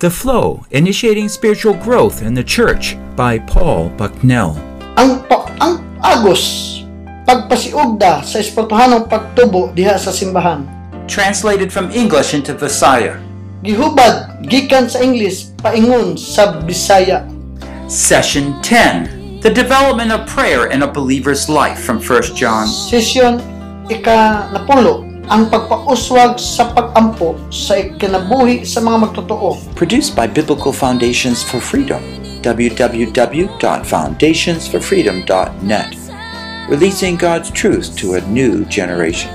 The Flow Initiating Spiritual Growth in the Church by Paul Bucknell. ang pa, ang agos pagpasiugda sa espirituhanong pagtubo diha sa simbahan Translated from English into Visaya. gihubad gikan sa English paingon sa Bisaya Session 10 The Development of Prayer in a Believer's Life from 1 John. session ika napulo ang pagpauswag sa pagampo sa ikinabuhi sa mga magtotoo Produced by Biblical Foundations for Freedom. www.foundationsforfreedom.net. Releasing God's truth to a new generation.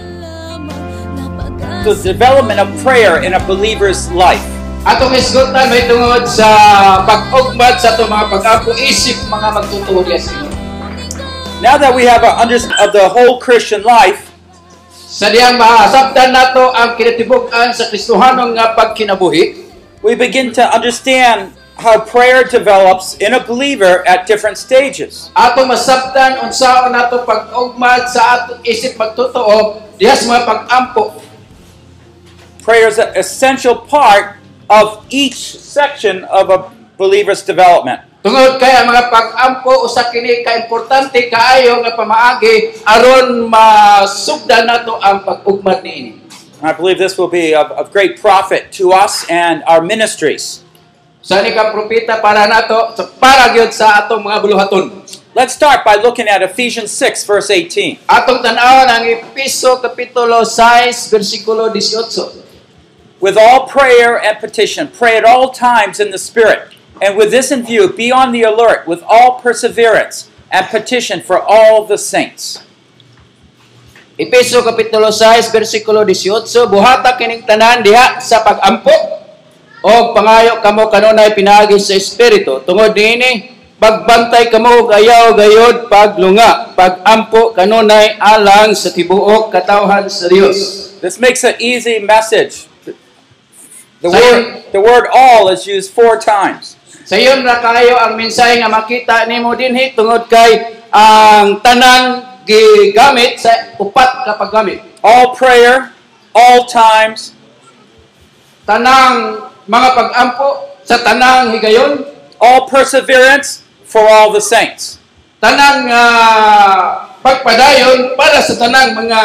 The development of prayer in a believer's life. Atong isgutan may tungod sa pag-ugmad sa itong mga pag-apo isip mga inyo. Now that we have a understanding of the whole Christian life, Sa diyang mahasabtan nato ang kinatibuk-an sa Kristohanong nga pagkinabuhi, we begin to understand how prayer develops in a believer at different stages. atong masabtan unsaon nato pag-ugmad sa atong isip magtutuo diha sa mga pag-ampo. Prayer is an essential part of each section of a believer's development. Tungod kay ang mga pag-ampo usa kini ka importante kaayo nga pamaagi aron masugdan nato ang pag-ugmad niini. I believe this will be of, of great profit to us and our ministries. Sa ni ka propeta para nato para gyud sa atong mga buluhaton. Let's start by looking at Ephesians 6, verse 18. Atong tan-awon ang Episo kapitulo 6 bersikulo 18. With all prayer and petition, pray at all times in the Spirit. And with this in view, be on the alert with all perseverance and petition for all the saints. Episo kapitulo 6 bersikulo 18 buhata kining tanan diha sa pagampo o pangayo kamo kanunay pinaagi sa espiritu tungod niini pagbantay kamo gayod paglunga pagampo kanunay alang sa tibuok katawhan sa Dios This makes an easy message. The word, the word all is used four times. Sayon ra kayo ang mensahe nga makita nimo dinhi tungod kay ang tanan gigamit sa upat ka paggamit. All prayer, all times, Tanang mga pag-ampo sa tanang higayon, all perseverance for all the saints. tanang ah, pagpadayon para sa tanang mga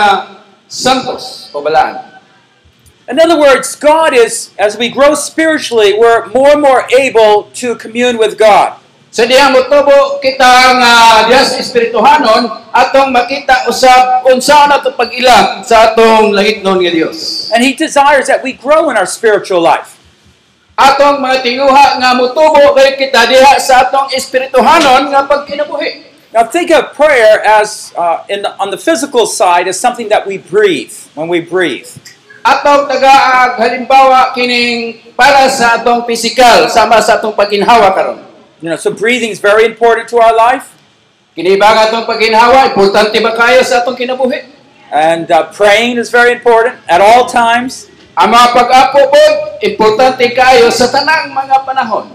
santos o balaan. In other words, God is, as we grow spiritually, we're more and more able to commune with God. Sa motubo kita nga diha espirituhanon atong makita usab unsa na to pag-ila sa atong langitnon nga Dios. And He desires that we grow in our spiritual life. atong mga tinguha nga kay kita diha sa atong espirituhanon nga pagkinabuhi. Now, think of prayer as, uh, in the, on the physical side, as something that we breathe when we breathe. Atong tagaag halimbawa kining para sa atong pisikal sama sa atong paginhawa karon. You know, so breathing is very important to our life, Kini ba nga atong paginhawa importante ba kayo sa atong kinabuhi? and uh, praying is very important at all times. Ang mga pag-apo po importante kayo sa tanang mga panahon.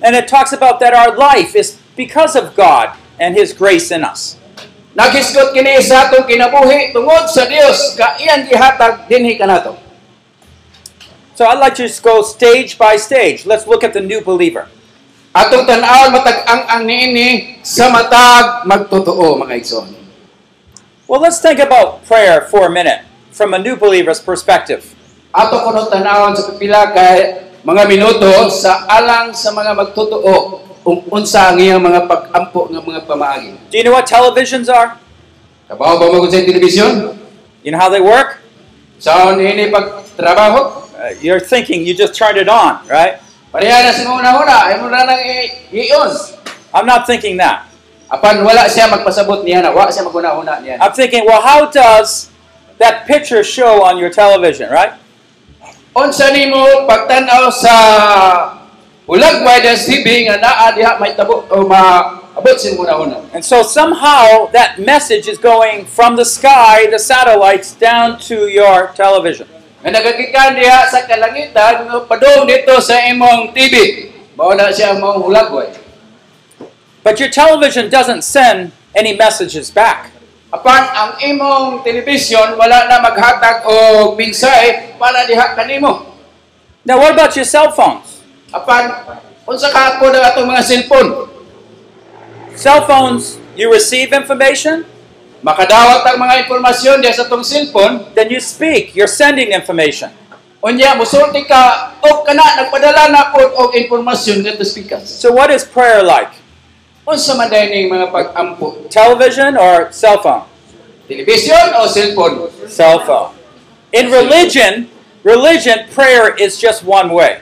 And it talks about that our life is because of God and His grace in us. Nagisgot kini sa atong kinabuhi tungod sa Dios ka iyang gihatag dinhi kanato. So I'd like to just go stage by stage. Let's look at the new believer. Atong tan-aw matag ang ang niini sa matag magtotoo mga igsoon. Well, let's think about prayer for a minute from a new believer's perspective. Ato ko tanawon sa pipila kay mga minuto sa alang sa mga magtotoo kung unsa ang iyang mga pag-ampo nga mga pamaagi. Do you know what televisions are? Kabaw ba mo sa telebisyon? You know how they work? Sa niini pagtrabaho? Uh, you're thinking you just turned it on, right? Pareha sa una ay mo na nang i-on. I'm not thinking that. Apan wala siya magpasabot niya na, wala siya maguna-una niya. I'm thinking, well, how does that picture show on your television, right? Unsa nimo pagtan-aw sa ulag the TV nga naa diha may tabo o oh, maabot sin una-una. And so somehow that message is going from the sky, the satellites, down to your television. Nga nagagikan diha sa kalangitan nga dito sa imong TV. Mao na siya mong hulagway. But your television doesn't send any messages back. Apan ang imong television wala na maghatag og mensahe para diha kanimo. Now, what about your cell phones? Apan unsa ka ako ng atong mga cellphone? Cell phones, you receive information, Makadawat ang mga impormasyon diya sa atong cellphone, then you speak. You're sending information. unya musulti ka og kana nagpadala na pod og impormasyon dito speakers. So, what is prayer like? Unsa man ning mga pag-ampo? Television or cell phone? Television o cellphone? Cell phone. In religion, religion, prayer is just one way.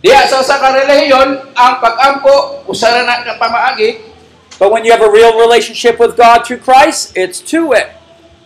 Diya sa usa ka relihiyon, ang pag-ampo usara na ka pamaagi, But when you have a real relationship with God through Christ, it's two way.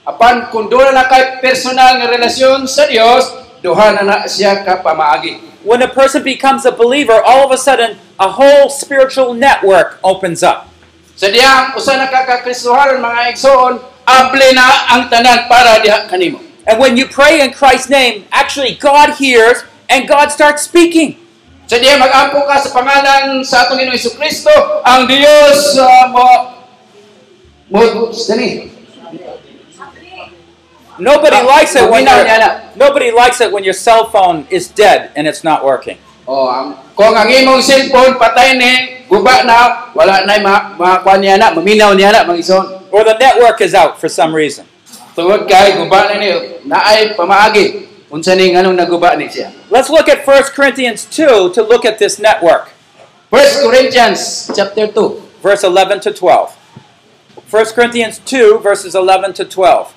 apan kung doon na kay personal nga relasyon sa Dios, duha na na siya ka pamaagi. When a person becomes a believer, all of a sudden, a whole spiritual network opens up. Sa diyang usa na ka kakristohanon mga igsoon, able na ang tanan para diha kanimo. And when you pray in Christ's name, actually, God hears and God starts speaking. Sa diya mag-ampo ka sa pangalan sa atong Ginoong Kristo, ang Dios uh, mo mo dani. Nobody Ah, likes it when nobody likes it when your cell phone is dead and it's not working. Oh, ang kung ang imong cellphone patay ni, guba na, wala na ma makakuha niya na, maminaw niya na mga igsoon. Or the network is out for some reason. Tungod kay guba na ni, naay pamaagi. Unsa ni nganong naguba ni siya. Let's look at 1 Corinthians 2 to look at this network. 1 Corinthians chapter 2. verse 11 to 12. 1 Corinthians 2, verses 11 to 12.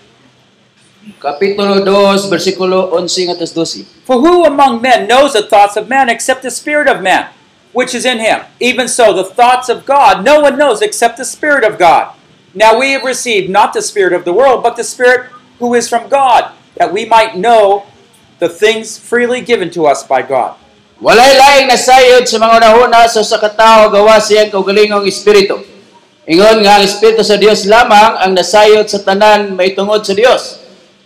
Kapitulo 2, versikulo 11 atas 12. For who among men knows the thoughts of man except the Spirit of man, which is in him? Even so, the thoughts of God no one knows except the Spirit of God. Now we have received not the Spirit of the world, but the Spirit who is from God, that we might know the things freely given to us by God. Walay laing nasayod sa mga unahuna sa sa katao gawa siyang kaugalingong espiritu. Ingon nga ang espiritu sa Dios lamang ang nasayod sa tanan maitungod sa Dios.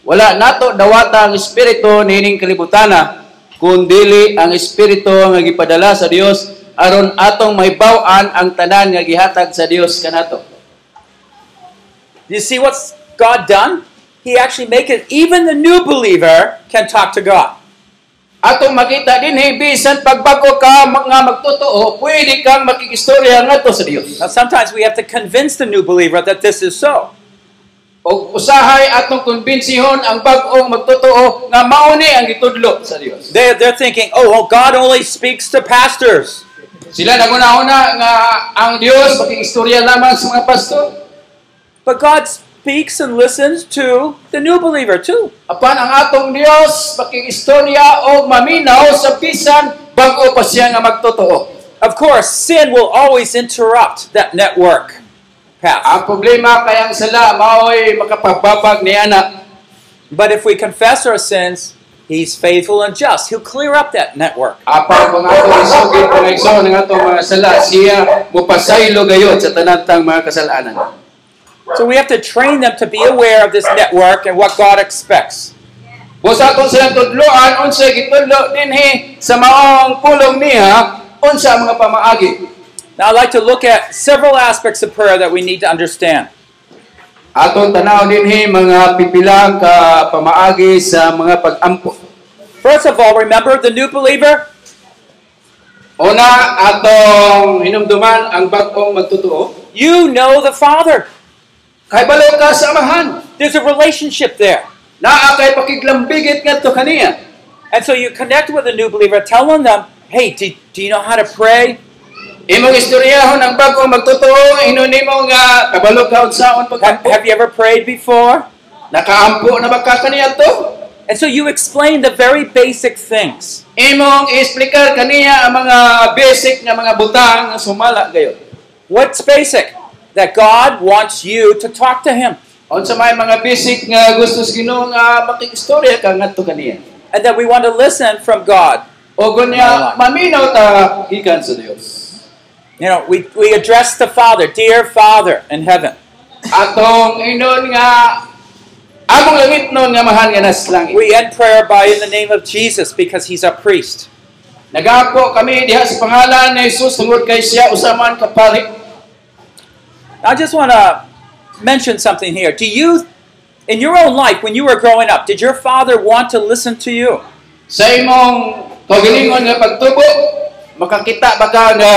Wala nato dawata ang espiritu nining kalibutana kun dili ang espiritu nga gipadala sa Dios aron atong mahibaw-an ang tanan nga gihatag sa Dios kanato. You see what's God done? He actually make it even the new believer can talk to God. Atong makita din bisan pagbago ka mga magtotoo, pwede kang makikistorya ngadto sa Dios. Now sometimes we have to convince the new believer that this is so. O usahay atong konbinsihon ang bag-ong magtotoo nga mauni ang gitudlo sa Dios. They, they're thinking, oh, well, God only speaks to pastors. Sila naguna-una nga ang Dios makikistorya lamang sa mga pastor. But God speaks and listens to the new believer too. Apan ang atong Dios maminaw sa bisan bag-o pa siya nga magtotoo. Of course, sin will always interrupt that network path. Ang problema kay ang sala mao'y makapagbabag ni. But if we confess our sins, He's faithful and just. He'll clear up that network. Apan mga atong isugid mga igsoon ng atong mga sala siya mupasaylo gayud sa tanantang mga kasalanan. So we have to train them to be aware of this network and what God expects. Busa tudloan unsa gitudlo dinhi sa maong pulong niya unsa mga pamaagi. Now, I'd like to look at several aspects of prayer that we need to understand. Aton tanaw dinhi mga pipilang ka pamaagi sa mga pag-ampo. First of all, remember the new believer? Una atong hinumduman ang bag-ong magtotoo. You know the Father. Kay balo ka sa amahan. There's a relationship there. Naa kay pakiglambigit ngadto kaniya. And so you connect with a new believer, telling them, hey, do, do you know how to pray? Imong istoryahon ang bag-ong magtotoo inon nimo nga kabalo ka unsaon Have, have you ever prayed before? Nakaampo na ba ka kaniya to? And so you explain the very basic things. Imong i-explicar kaniya ang mga basic nga mga butang sumala gayud. What's basic? That God wants you to talk to Him. Unsa may mga basic nga gusto sa Ginoo nga makikistorya ka ngadto kaniya. And that we want to listen from God. O gunya maminaw ta gikan sa Dios. You know, we, we address the Father, Dear Father in heaven. Atong inon nga among langit nun nga mahal nga nas langit. We end prayer by in the name of Jesus because He's a priest. Nagapo kami diha sa pangalan ni Jesus tungod kay siya usaman kapari. I just want to mention something here. Do you, in your own life, when you were growing up, did your father want to listen to you? Sa imong kagalingon nga pagtubo, makakita ba ka nga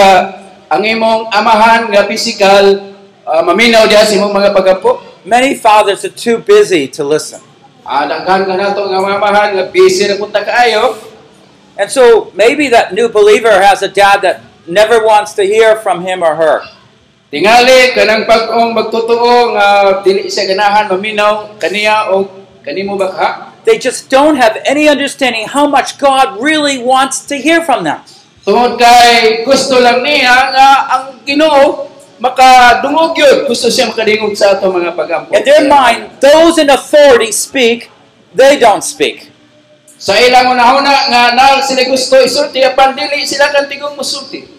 ang imong amahan nga physical ah, maminaw diha sa imong mga pagampo? Many fathers are too busy to listen. Ah, daghan nga nato nga amahan nga busy ra punta kaayo. And so maybe that new believer has a dad that never wants to hear from him or her. Tingali kanang pag-ong magtotoo nga dili siya ganahan maminaw kaniya o kanimo ba ka? They just don't have any understanding how much God really wants to hear from them. Tungod kay gusto lang niya nga ang Ginoo makadungog yun. Gusto siya makadingog sa ato mga pagampo. In their mind, those in authority speak, they don't speak. Sa ilang una-una nga na sila gusto isulti apan dili sila kan tigong musulti.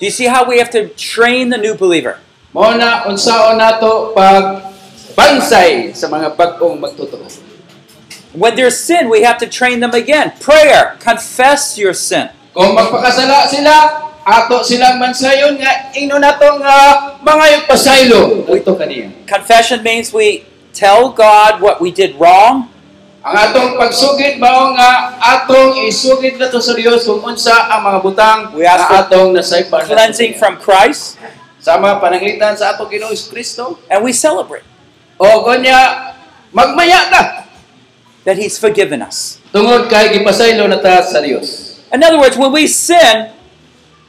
Do you see how we have to train the new believer? Mao na unsaon nato pag bansay sa mga bag-ong magtotoo. When there's sin, we have to train them again. Prayer, confess your sin. Kung magpakasala sila, ato silang mansayon nga ino nato nga mga pasaylo ito kaniya. Confession means we tell God what we did wrong, Ang atong pagsugid mao nga atong isugid nato sa Dios kung unsa ang mga butang We ask nga atong nasaypan cleansing from Christ, sama pananglitan sa atong Ginoo Kristo and we celebrate o kunya magmaya ka that He's forgiven us. tungod kay gipasaylo na ta sa Dios. In other words, when we sin,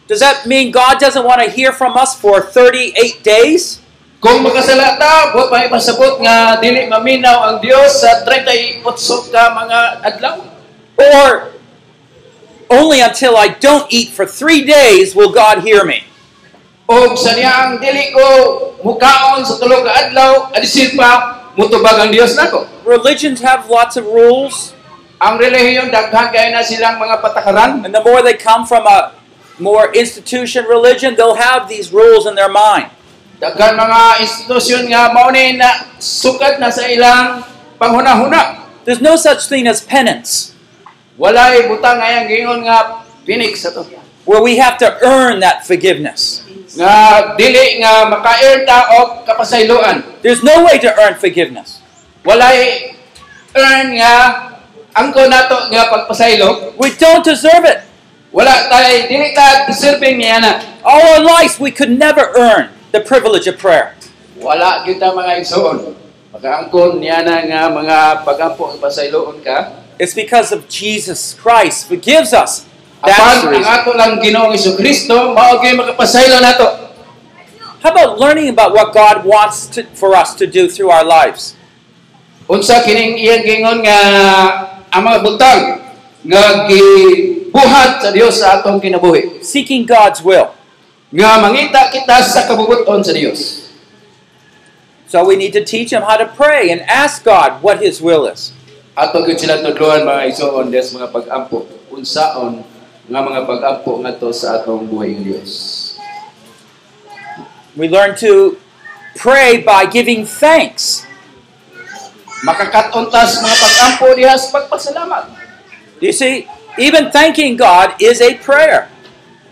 does that mean God doesn't want to hear from us for 38 days? Kung makasala ta, wa pa ipasabot nga dili maminaw ang Dios sa 38 ka mga adlaw. Or only until I don't eat for three days will God hear me? O sa ang dili ko mukaon sa tulo ka adlaw, adisin pa mutubag ang Dios nako. Religions have lots of rules, Ang relihiyon daghan kay na silang mga patakaran. and the more they come from a more institution religion, they'll have these rules in their mind. Daghan mga institusyon nga mao ni na sukat na sa ilang panghuna-huna. There's no such thing as penance, Walay butang nga gingon nga pinik sa to. where we have to earn that forgiveness. Nga dili nga maka-earn ta og kapasayloan. There's no way to earn forgiveness. Walay earn nga angko nato nga pagpasaylo. We don't deserve it. Wala tay dili ta deserving niya na. All our lives, we could never earn the privilege of prayer. Wala kita mga igsoon. Makaangkon niya na nga mga pagampo ang pasayloon ka. It's because of Jesus Christ forgives us. That's Apan the ang ato lang Ginoong Kristo mao gyud makapasaylo nato. How about learning about what God wants to, for us to do through our lives? Unsa kining iyang gingon nga ang mga butang nga gibuhat sa Dios sa atong kinabuhi. Seeking God's will. Nga mangita kita sa kabubuton sa Dios. So we need to teach them how to pray and ask God what His will is. Ato gyud sila tudloan mga igsoon des mga pag-ampo unsaon nga mga pag-ampo ngadto sa atong buhay ng Dios. We learn to pray by giving thanks. Makakatuntas mga pag-ampo diha sa pagpasalamat. You see, even thanking God is a prayer.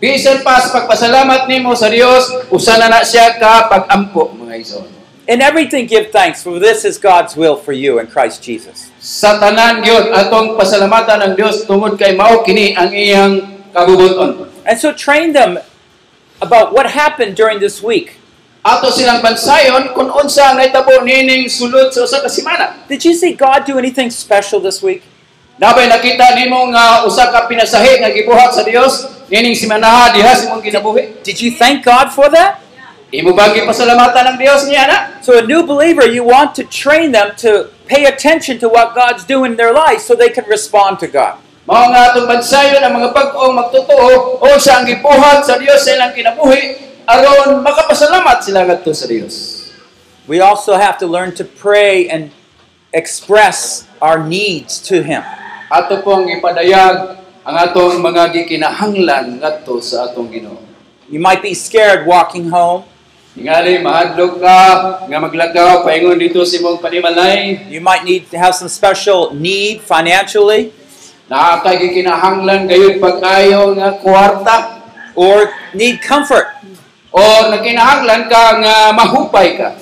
Bisan pa sa pagpasalamat nimo sa Dios, usa na na siya ka pag-ampo mga igsoon. In everything, give thanks, for this is God's will for you in Christ Jesus. Sa tanan gyud atong pasalamatan ng Dios tungod kay mao kini ang iyang kabubuton. And so train them about what happened during this week. Ato silang bansayon kung unsa ang naitabo nining sulod sa usa ka semana. Did you see God do anything special this week? Nabay nakita nimo nga usa ka pinasahi nga gibuhat sa Dios nining semana diha sa imong kinabuhi. Did you thank God for that? Imo pasalamatan ng Dios niya na? So, a new believer, you want to train them to pay attention to what God's doing in their life so they can respond to God. Mao nga atong bansayon oh, oh, oh, ang mga magtotoo o sa ang gibuhat sa Dios sa ilang kinabuhi aron makapasalamat sila ngadto sa Dios. We also have to learn to pray and express our needs to Him. Ato pong ipadayag ang atong mga gikinahanglan ngadto sa atong Ginoo. You might be scared walking home. Tingali mahadlok ka nga maglakaw paingon dito sa imong panimalay. You might need to have some special need financially Naa kay gikinahanglan gayud pag-ayo nga kwarta or need comfort. o nagkinahanglan ka nga mahupay ka.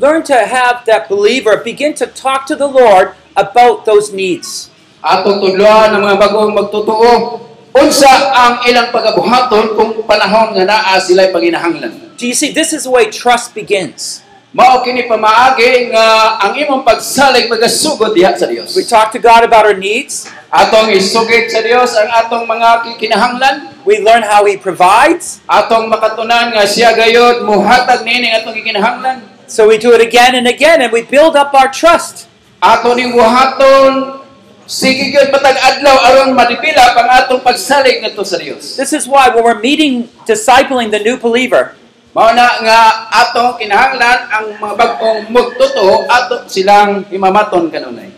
Learn to have that believer begin to talk to the Lord about those needs. Atong tudloan ang mga bagong magtotoo unsa ang ilang pagabuhaton kung panahon nga naa sila'y panginahanglan. Do you see? This is way trust begins. Mao kini pamaagi nga ang imong pagsalig magasugod diha sa Dios. We talk to God about our needs. Atong isugid sa Dios ang atong mga kinahanglan, We learn how He provides. atong makatunan nga siya gayud muhatag niini ang atong kinahanglan. So we do it again and again, and we build up our trust. Ato ning buhaton sige gyud matag adlaw aron madipila pang atong pagsalig ngadto sa Dios. This is why when we're meeting, discipling the new believer, Mao na nga atong kinahanglan ang mga bag-ong magtotoo ato silang imamaton kanunay.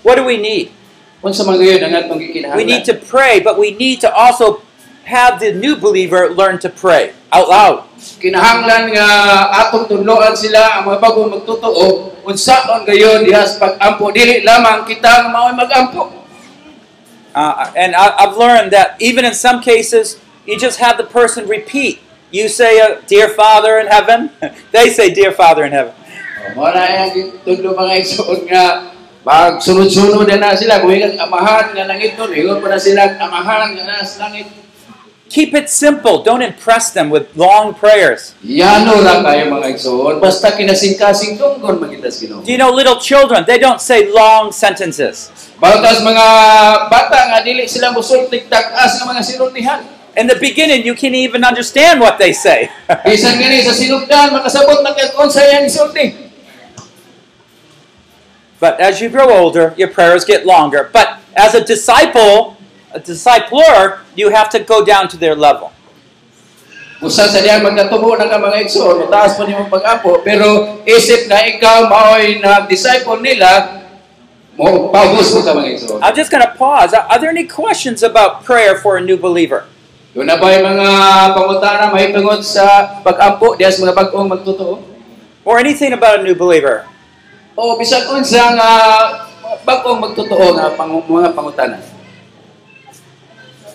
what do we need? Unsa man gayon ang atong gikinahanglan? We need to pray, but we need to also have the new believer learn to pray out loud. kinahanglan nga atong tudloan sila ang mga bagong magtotoo unsaon gayon diha sa pag-ampo dili lamang kita mao'y mag-ampo. Uh, and I, I've learned that even in some cases, you just have the person repeat. You say, uh, "Dear Father in heaven," they say, "Dear Father in heaven." Mo na yang tudlo nga pag sunod-sunod na sila ilang amahan nga langit nun, ingon pa na sila amahan nga nasa langit. Keep it simple. Don't impress them with long prayers. Yano kayo mga igsoon, basta kinasing-kasing tungkol magitas Ginoo. Do you know little children? They don't say long sentences. Mga bata nga dili sila musultik takas nga mga sinultihan. In the beginning, you can't even understand what they say. Bisan gani sa sinugdan makasabot na kay unsa yang isulti. but as you grow older, your prayers get longer. But as a disciple, a discipler, you have to go down to their level. Usa sa diyan magkatubo na ka mga igsoon, pa pag-apo, pero isip na ikaw maoy na disciple nila, mo paubos mo ka mga igsoon. I'm just going to pause. Are there any questions about prayer for a new believer? Yun na ba yung mga pangutana mahitungod sa pag-ampo diya sa mga bagong magtotoo? Or anything about a new believer? O bisan unsa nga bagong magtotoo nga pang, mga pangutana.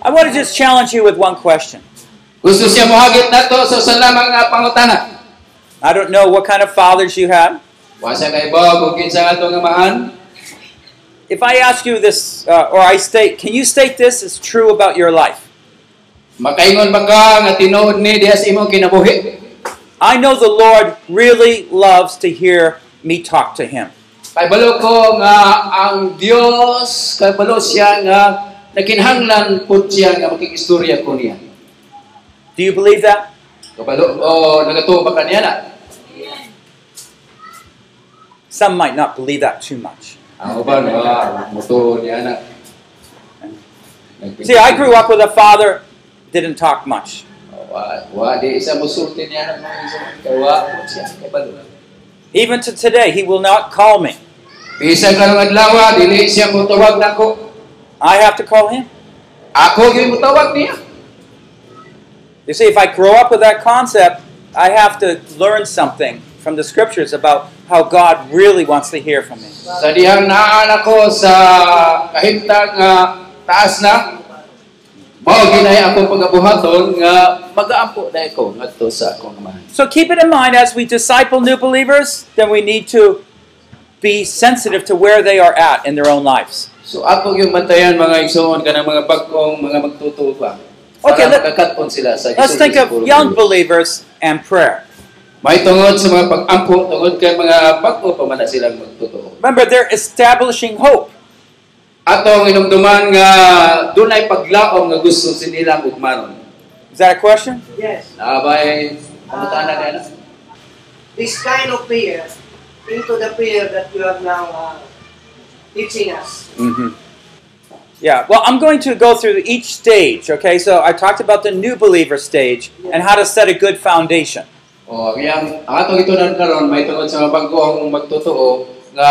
I want to just challenge you with one question. Gusto siya nato sa salamang nga pangutana. I don't know what kind of fathers you have. Wasa kay ba kung kinsa nga atong? If I ask you this, uh, or I state, can you state this is true about your life? Makaingon ba ka nga tinuod ni diha sa imong kinabuhi? I know the Lord really loves to hear me talk to Him. Kay balo ko nga ang Dios kay balo siya nga nakinhanglan pud siya nga makikistorya ko niya. Do you believe that? Kabalo o nagatuo ba kaniya na? Some might not believe that too much. Uban wa mutuo niya na. See, I grew up with a father didn't talk much. Wa, wa di isa niya ng mga isa kay wa po siya kay balo. Even to today, he will not call me. I have to call him. Ako gyud mutawag niya. You see, if I grow up with that concept, I have to learn something from the scriptures about how God really wants to hear from me. Sa dihang naan ako sa kahimtang taas na mao ginay akong pagabuhaton nga mag-aampo ko ngadto sa akong amahan. So keep it in mind as we disciple new believers, then we need to be sensitive to where they are at in their own lives. So ako yung bantayan mga igsoon kanang mga bagong mga magtutuo pa. Okay, let- sila sa Let's think of puro young believers and prayer. May tungod sa mga pag-ampo, tungod kay mga bago pa man silang magtutuo. Remember, they're establishing hope. Atong inumduman nga dunay paglaom nga gusto sinilang ugmanon. Is that a question? Yes. Nabay na na. This kind of prayer into the prayer that you are now uh, teaching us. Mm-hmm. Yeah, well, I'm going to go through each stage, okay? So I talked about the new believer stage and how to set a good foundation. O, yang ang atong itunan karon may tungod sa mga bagong magtutuo nga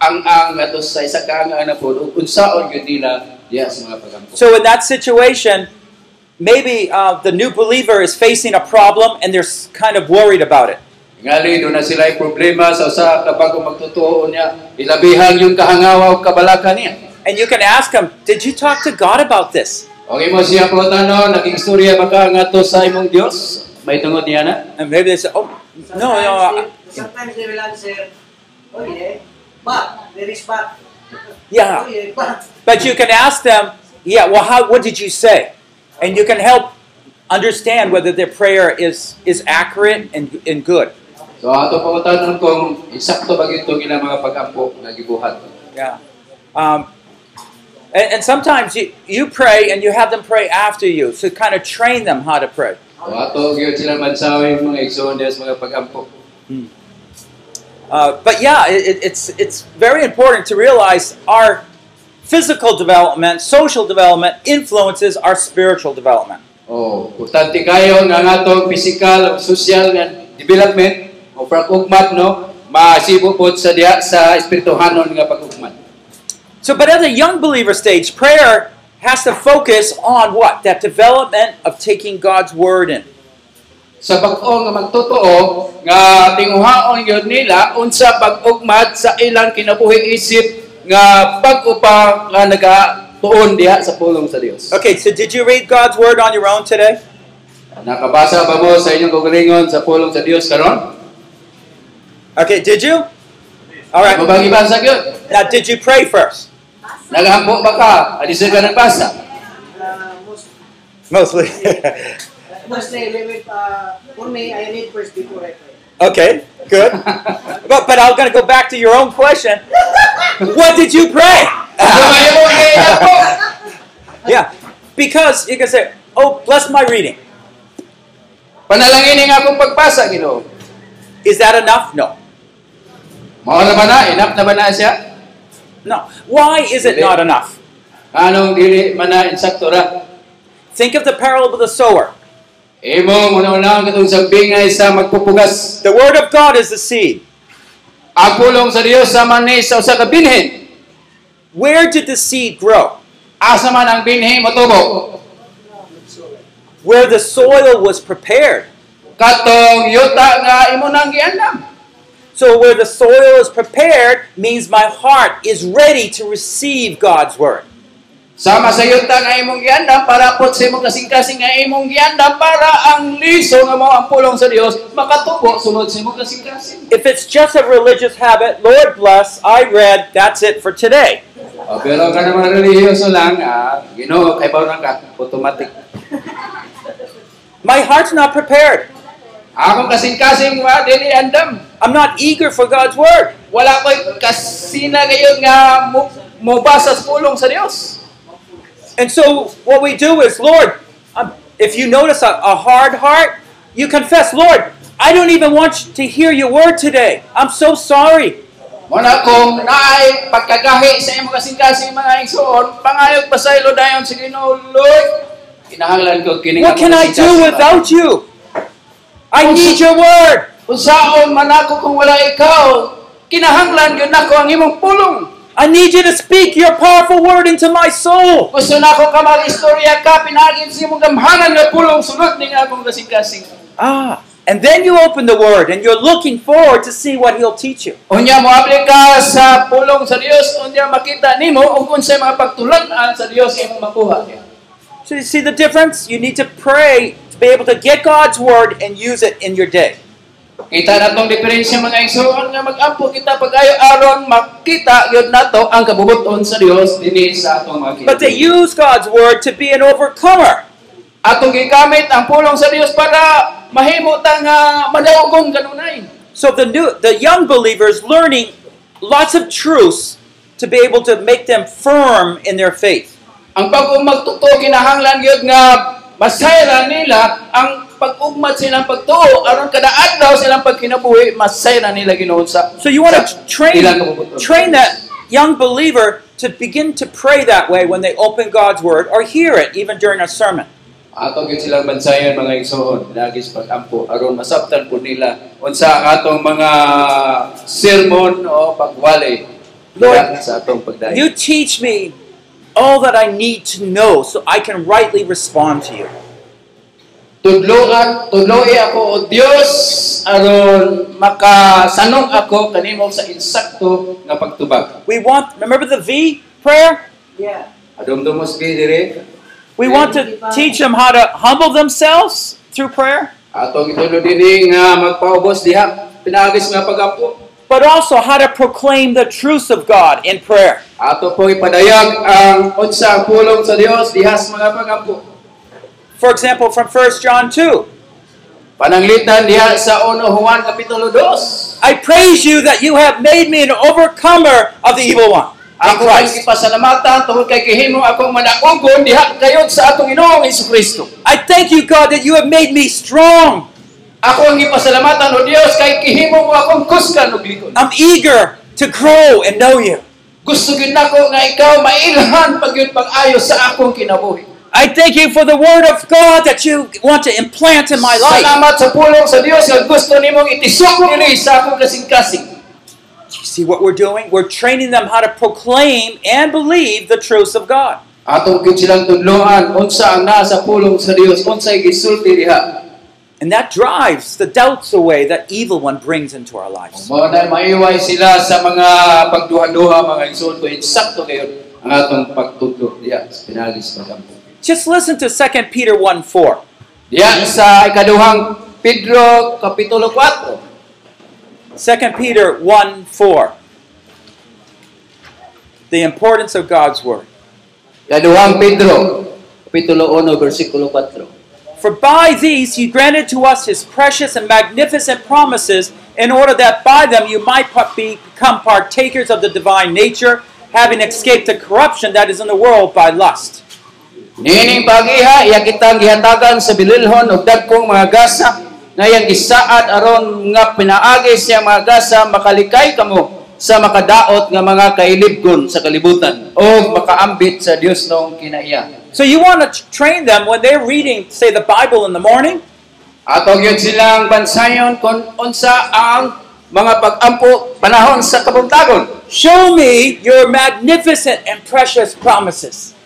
ang ang ato sa isa ka ang na pod ug unsaon gyud nila diha sa mga pagampo. So in that situation, maybe uh, the new believer is facing a problem and they're kind of worried about it. Ngali do na sila problema sa usa ka bago magtotoo niya ilabihan yung kahangawa ug kabalaka niya. And you can ask them, Did you talk to God about this? Okay mo siya po tanong, naging istorya ba ka nga to sa imong Dios? May tungod niya na? And maybe they say, Oh, no, no. I- uh, Sometimes they will answer, oh yeah, but there is but. Yeah. Oh yeah, but. But you can ask them, Yeah, well, how, what did you say? And you can help understand whether their prayer is, is accurate and, and good. So ato pa tanong kung insakto ba gyud tong ilang mga pagampo nga gibuhat. Yeah. Um, and, and sometimes you, you pray and you have them pray after you to kind of train them how to pray. So ato gyud sila mansawi mga sa mga pagampo. Uh, but yeah, it, it- it's, it's very important to realize our physical development, social development influences our spiritual development. Oh, importante kayo nga atong physical social development o pag-ugmat no, masibo pod sa diha sa espirituhanon nga pag-ugmat. So, but at the young believer stage, prayer has to focus on what? That development of taking God's word in. Sa bag-o nga magtotoo nga tinguhaon gyud nila unsa pag-ugmat sa ilang kinabuhi isip nga pag-upa nga nagatuon diha sa pulong sa Dios. Okay, so did you read God's word on your own today? Nakabasa ba mo sa inyong kaugalingon sa pulong sa Dios karon? Okay, did you? All right. Mabagi basa gyud. Now, did you pray first? Nagahampo ba ka? Adisa ka nagbasa? Mostly. mostly, we will, uh, for me, I read first before I pray. okay, good. But, but I'm going to go back to your own question. What did you pray? Sumayo mo kay ako. Yeah, because you can say, oh, bless my reading. Panalangin nga akong pagpasa, Ginoo. Is that enough? No. Mao na ba na? Enough na ba na siya? No. Why is it not enough? Anong dili man na insakto ra? Think of the parable of the sower. Imo una-una katong sa bingay sa magpupugas. The word of God is the seed. Ang pulong sa Dios sa manis sa usa ka binhi. Where did the seed grow? Asa man ang binhi motubo? Where the soil was prepared. Katong yuta nga imo nang giandam. So, where the soil is prepared means my heart is ready to receive God's word. Sama sa yuta nga imong giandam para pot sa imong kasing-kasing imong giandam para ang liso nga mao ang pulong sa Dios makatubo sulod sa imong kasing-kasing. If it's just a religious habit, Lord bless, I read, that's it for today. Oh, pero ka naman relihiyoso lang, ah, Ginoo kay bawo ka automatic. My heart's not prepared. Ako kasing-kasing wa dili andam. I'm not eager for God's word. Wala ko'y kasina ngayon nga mo, mo basa sa pulong sa Dios. And so, what we do is, Lord, um, if you notice a, a hard heart, you confess, Lord, I don't even want to hear your word today. I'm so sorry. Muna kung naay pagkagahi sa imong kasing-kasing mga igsoon, pangayog pasaylo dayon sa Ginoo, Lord. Kinahanglan ko kini What can I do without you? I need your word. Unsaon man ako kung wala ikaw? Kinahanglan gyud nako ang imong pulong. I need you to speak your powerful word into my soul. Gusto nako ka mag-istorya ka pinagin sa imong gamhanan nga pulong sulod ning akong kasing-kasing. Ah, and then you open the word and you're looking forward to see what he'll teach you. Unya mo ka sa pulong sa Dios, unya makita nimo ug unsay mga pagtulon-an sa Dios imong makuha. So you see the difference? You need to pray be able to get God's word and use it in your day. Kita natong diferensya mga igsoon nga mag-ampo kita pag-ayo aron makita gyud nato ang kabubuton sa Dios dinhi sa atong mga But they use God's word to be an overcomer. Atong gigamit ang pulong sa Dios para mahimo ta nga madawgong kanunay. So the new the young believers learning lots of truths to be able to make them firm in their faith. Ang pag-umagtuto kinahanglan gyud nga masayran nila ang pag-ugmat silang pagtuo. Aron kada adlaw silang pagkinabuhi masayran nila Ginoo sa So you want to train train that young believer to begin to pray that way when they open God's word or hear it even during a sermon. Ato gyud silang bansayan mga igsoon nagis pag-ampo. Aron masabtan po nila. Unsa atong mga sermon o pagwali. Lord, sa atong pagdayon. You teach me all that I need to know so I can rightly respond to you. Tudloan, tudloi ako o Dios aron makasanong ako kanimo sa insakto nga pagtubag. We want, remember the V prayer? Yeah. Adumdumos bi dire. We want to teach them how to humble themselves through prayer, Atong itulo dinhi nga magpaubos diha pinagis nga pagampo. But also how to proclaim the truth of God in prayer. Ato po ipadayag ang unsa ang pulong sa Dios diha mga pagampo. For example, from 1 John 2, Pananglitan diha sa 1 Juan kapitulo 2. I praise you that you have made me an overcomer of the evil one. In Ako ay Christ. tungod kay gihimo akong manaugon diha kayod sa atong Ginoong Kristo. I thank you, God, that you have made me strong. Ako ang ipasalamatan o Dios kay gihimo mo akong kuskan ug likod. I'm eager to grow and know you. Gusto gyud nako nga ikaw mailhan pag yun pag-ayo sa akong kinabuhi. I thank you for the word of God that you want to implant in my life. Salamat sa pulong sa Dios nga gusto nimong itisok diri sa akong kasing-kasing. You see what we're doing? We're training them how to proclaim and believe the truths of God. Atong gid silang tudloan unsa ang naa sa pulong sa Dios, unsay gisulti diha. And that drives the doubts away that evil one brings into our lives. Mao na maiway sila sa mga pagduha-duha mga insulto insakto kayo ang atong pagtudlo diha sa pinagis. Just listen to 2 Peter 1 4. Diya sa ikaduhang Pedro kapitulo 4. 2 Peter 1 4. The importance of God's word. Ikaduhang Pedro kapitulo 1 bersikulo 4. For by these he granted to us his precious and magnificent promises, in order that by them you might be- become partakers of the divine nature, having escaped the corruption that is in the world by lust. Nining pagiha iya kitang gihatagan sa bililhon og dagkong mga gasa nga iyang gisaad aron nga pinaagi siya mga gasa makalikay kamo sa makadaot nga mga kailibgon sa kalibutan o makaambit sa Dios nung kinaiya. So you want to train them when they're reading, say, the Bible in the morning, Atong yun silang bansayon kung unsa ang mga pag-ampo panahon sa kabuntagon. show me your magnificent and precious promises.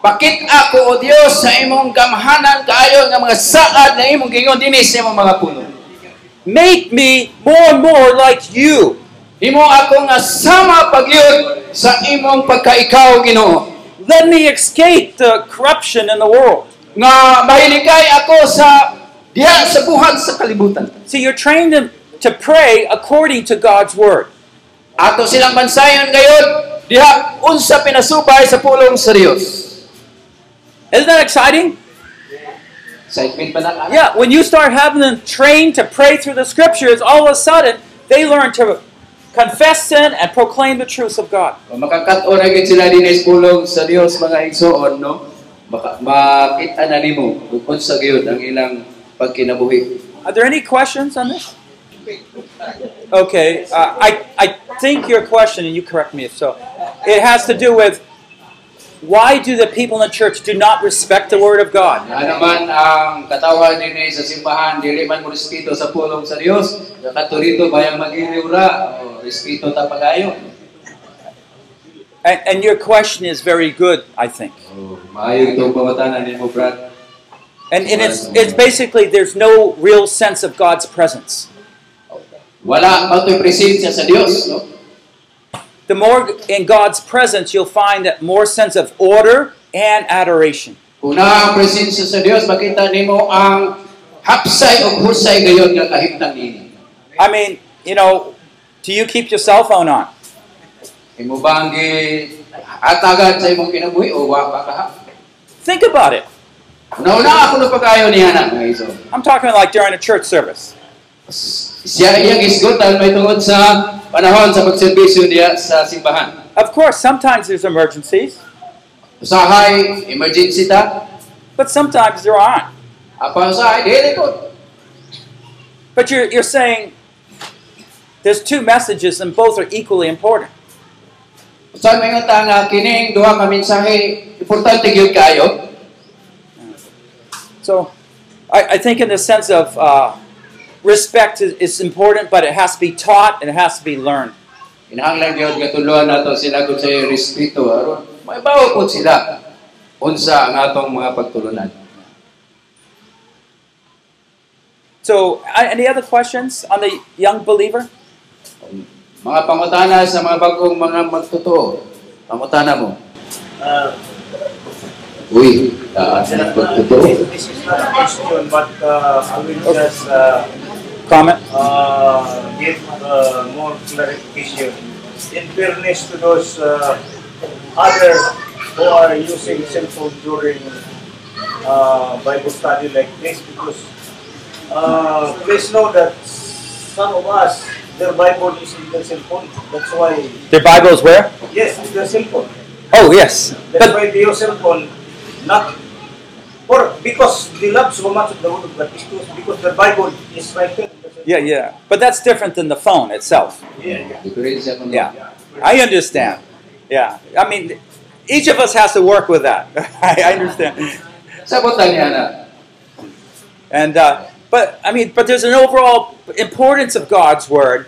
Pakit ako o Dios sa imong gamhanan kaayo nga mga saad imong gingon dinhi sa imong mga puno. Make me more and more like you. Imo ako nga sama pagyud sa imong pagkaikaw Ginoo. Let me escape the corruption in the world. Nga ako sa diha sa buhat sa kalibutan. See, you're trained them to pray according to God's word. Ato silang bansayon gayud diha unsa pinasubay sa pulong sa Isn't that exciting? Excitement pa na Yeah, when you start having them trained to pray through the scriptures, all of a sudden they learn to confess sin and proclaim the truths of God. Kung makakaton na gid sila dinhi pulong sa Dios mga igsoon no. Makita na nimo kung unsa gyud ang ilang pagkinabuhi. Are there any questions on this? Okay, uh, I, I think your question, and you correct me if so, it has to do with why do the people in the church do not respect the word of God? Naman ang katawan dinhi sa simbahan dili man mo respeto sa pulong sa Dios. Nakaturito bayang magiliwra o respeto ta pagayo. And, and your question is very good, I think. Maayo itong pamatanan nimo brad. And, and it's, it's basically there's no real sense of God's presence. Wala presensya sa Dios, no? The more in God's presence, you'll find that more sense of order and adoration. Naa ang presensya sa Dios, makita nimo ang hapsay o husay gayon nga kahimtang nini. I mean, you know, do you keep your cell phone on? Imo bang gi atagan sa imong kinabuhi o wa pa ka? Think about it. Nauna ako na pagayo ni ana nga iso. I'm talking like during a church service. Siya iyang isgutan may tungod sa panahon sa pagserbisyo niya sa simbahan. Of course, sometimes there's emergencies, Usahay, emergency ta. but sometimes there aren't. Apa usahay, dili ko. But you're, you're saying there's two messages and both are equally important. Usahay may nga nga kining duha ka mensahe importante gyud kayo. So I, I think in the sense of uh, respect is, is important, but it has to be taught and it has to be learned. Inahanglan gyud nga tuluan nato sila kung sa respeto aron may bawo po sila unsa ang atong mga pagtulunan. So, any other questions on the young believer? Mga pangutana sa mga bagong mga magtotoo. Pangutana mo. Uh, Uy, uh, magtotoo. this, this is not a question, but uh, I will just uh, Comment? uh, give uh, more clarification. In fairness to those uh, others who are using cell phone during uh, Bible study like this, because uh, please know that some of us, their Bible is in their cell phone. That's why, Their Bible is where? yes, it's their cell phone. Oh, yes. That's But, why they use cell phone, not or because they love so much of the word of God, because- because the Bible is right there. Yeah, yeah. But that's different than the phone itself. Yeah, yeah. Yeah. I understand. Yeah. I mean, each of us has to work with that. I understand. Sabutan niya na. And uh, but I mean, but there's an overall importance of God's word,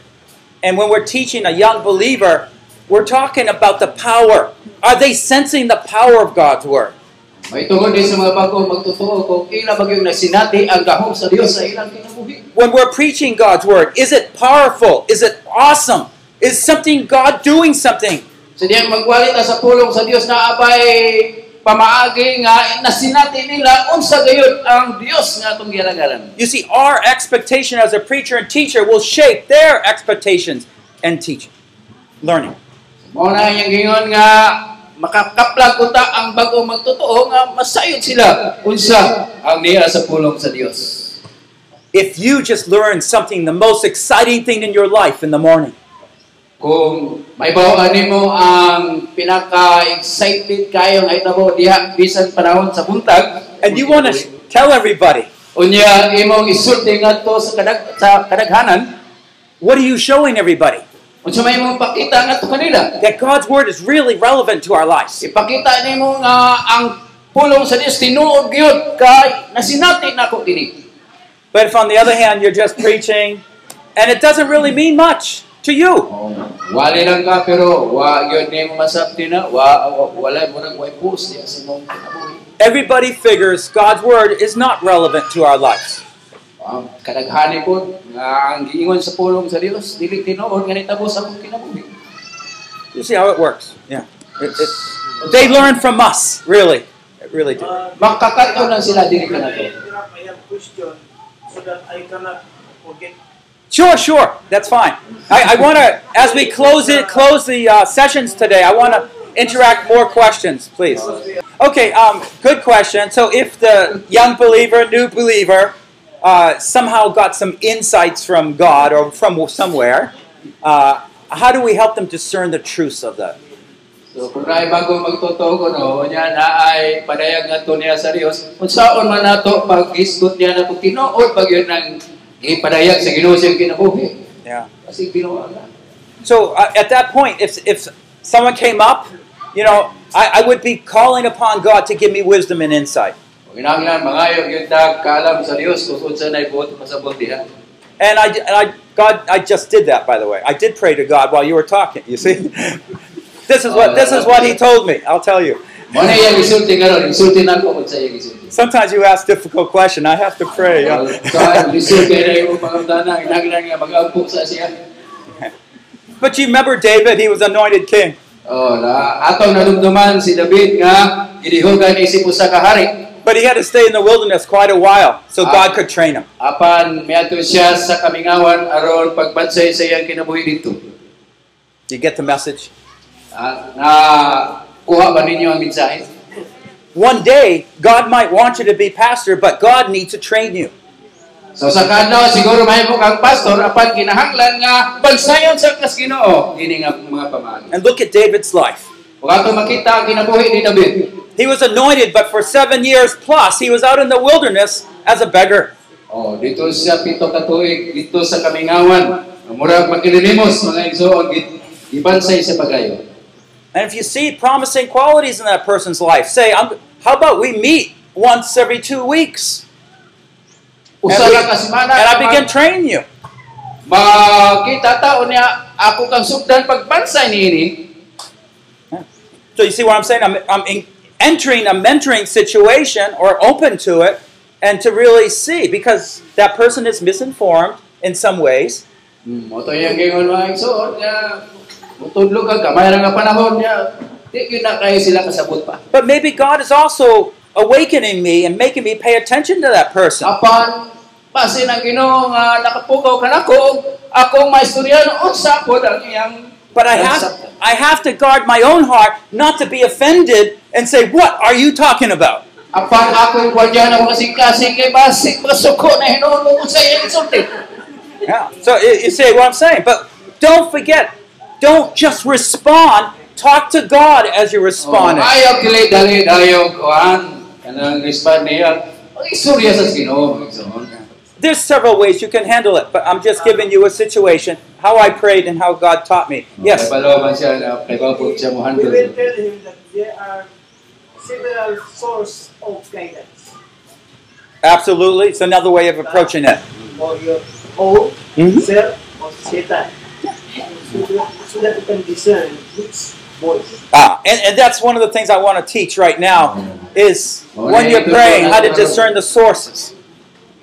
and when we're teaching a young believer, we're talking about the power. Are they sensing the power of God's word? May tungod din sa mga bagong magtotoo kung ila bagyong nasinati ang gahom sa Dios sa ilang kinabuhi. When we're preaching God's word, is it powerful? Is it awesome? Is something God doing something? Sa diyang magwalit sa pulong sa Dios na abay pamaagi nga nasinati nila unsa gayud ang Dios nga atong gilagaran. You see, our expectation as a preacher and teacher will shape their expectations and teaching, learning. Mao na yung gingon nga makakaplag unta ang bagong magtotoo nga masayod sila unsa ang niya sa pulong sa Dios. If you just learn something, the most exciting thing in your life in the morning, Kung may bawaan nimo ang pinaka-excited kayo nga itabo diha bisan panahon sa buntag and you want to tell everybody, unya imong isulti ngadto sa kadag sa kadaghanan what are you showing everybody? Unsa may imong pakita ngadto kanila That God's word is really relevant to our lives. ipakita nimo nga ang pulong sa Dios tinuod gyud kay nasinati nako kini But if on the other hand you're just preaching and it doesn't really mean much to you, oh, wali lang ka pero wa gyud nimo masabti na wa, wa wala mo nang way post diya sa imong everybody figures God's word is not relevant to our lives. Ang kadaghani po nga ang giingon sa pulong sa Dios dili tinuod nga nitabo sa akong kinabuhi You see how it works. Yeah. It, it, they learn from us, really. It really do. Uh, makakato lang sila dili ka na to interrupt, I have question so that I cannot forget. Sure, sure. That's fine. I, I want to, as we close it, close the uh, sessions today, I want to interact more questions, please. Okay, um, good question. So, if the young believer, new believer, uh, somehow got some insights from God or from somewhere, uh, how do we help them discern the truths of that? So kung naay bago magtotoo ko no, nya na ay padayag niya sa Dios. Unsaon man nato pag isgot niya na kung tinuod pag yun ang ipadayag sa Ginoo kinabuhi. Yeah. Kasi Ginoo. So uh, at that point, if, if someone came up, you know, I, I would be calling upon God to give me wisdom and insight. Kung inanglan mangayo gyud ta kaalam sa Dios kung unsa nay buot pasabot diha. And I, and I, God, I just did that, by the way. I did pray to God while you were talking. You see, this is what this is what He told me. I'll tell you. Mo na iyang isulti karon, isulti na ko unsa iyang isulti. Sometimes you ask difficult question. I have to pray. So, isulti na yung mga dana, inanglan nga mag-ampo sa siya. But you remember David? He was anointed king. Oh, na atong nadumduman si David nga gidihugan isip usa ka hari. But he had to stay in the wilderness quite a while so God could train him. Apan miadto siya sa kamingawan aron pagbansay sa iyang kinabuhi dito. You get the message? Ah, na kuha ba ninyo ang mensahe? One day, God might want you to be pastor, but God needs to train you. So sa kadlaw siguro mahimo kang pastor apan kinahanglan nga bansayon sa kas Ginoo ini nga mga pamaagi. And look at David's life. Ug ato makita ang kinabuhi ni David. He was anointed, but for seven years plus, he was out in the wilderness as a beggar. Oh, dito siya pito ka tuig dito sa kamingawan. Murag magkinilimos mga igsoon gibansay sa pagayo. And if you see promising qualities in that person's life, say, I'm, how about we meet once every two weeks? And, we- and I begin training you. makita tao niya ako kang sugdan pagbansay niini. So you see what I'm saying? I'm, I'm in, entering a mentoring situation or open to it and to really see because that person is misinformed in some ways. Ka. But maybe God is also awakening me and making me pay attention to that person. Ang Ginoo nga unsa pod ang iyang But I have, I have to guard my own heart not to be offended and say, What are you talking about? Apan ako gwardiya na kasing-kasing kay basik masuko na hinulong sa iyang insulti. Yeah. So you you see what I'm saying. But don't forget, don't just respond. Talk to God as you're Oh, responding. ayaw kili dali dayo kuan kanang respond niya. Ang istorya sa Ginoo mga igsoon. There's several ways you can handle it, but I'm just giving you a situation, how I prayed and how God taught me. Yes. Kay balo man siya na kay babot siya mo We will tell him that there are several sources of guidance Absolutely. It's another way of approaching it. for your own Mhm. self or Satan. So that, so that you can discern which voice. Ah, and, and that's one of the things I want to teach right now is when you're praying, how to discern the sources.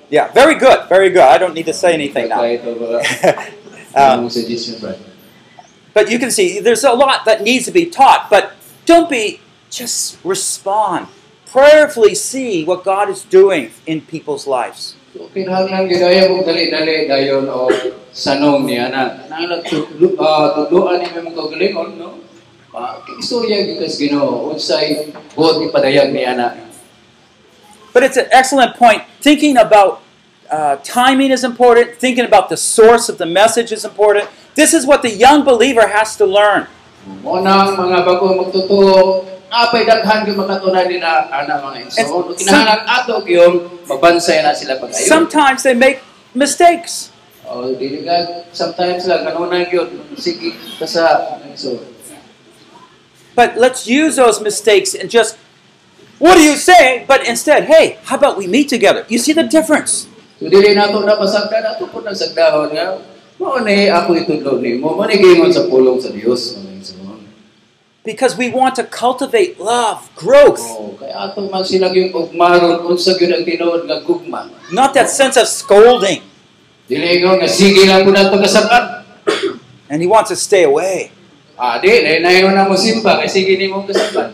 Yeah, very good, very good. I don't need to say anything now. Kaya ito ba? Um, Ang suggestion right. but you can see there's a lot that needs to be taught, but don't be, just respond. Prayerfully see what God is doing in people's lives. So, kinahanglan gidaya kong dali-dali dayon o sanong niya na nang tudlo ni mga kagalingon no. Istorya gikas Ginoo unsay buot ipadayag niya na. But it's an excellent point. Thinking about uh, timing is important, thinking about the source of the message is important. This is what the young believer has to learn. Unang mga bago magtutuo, apay daghan gyud makatunan nila ana mga igsoon. Kinahanglan ato gyud mabansay na sila pagayon. Sometimes they make mistakes. Oh, dili ka sometimes lang kanunay gyud sige ka sa igsoon. But let's use those mistakes and just, what do you say? But instead, hey, how about we meet together? You see the difference? So dili na pasagdan ato po nagsagdahon nga mao ni ako itudlo nimo mo ni gingon sa pulong sa Dios. Because we want to cultivate love, growth, kay ato man sila gyud ugmaron unsa gyud ang tinuod not that sense of scolding. Dili ingon nga sige lang ko nato kasabat. And he wants to stay away. Ah, di, na nayon na mo simba kay sige nimo kasabat.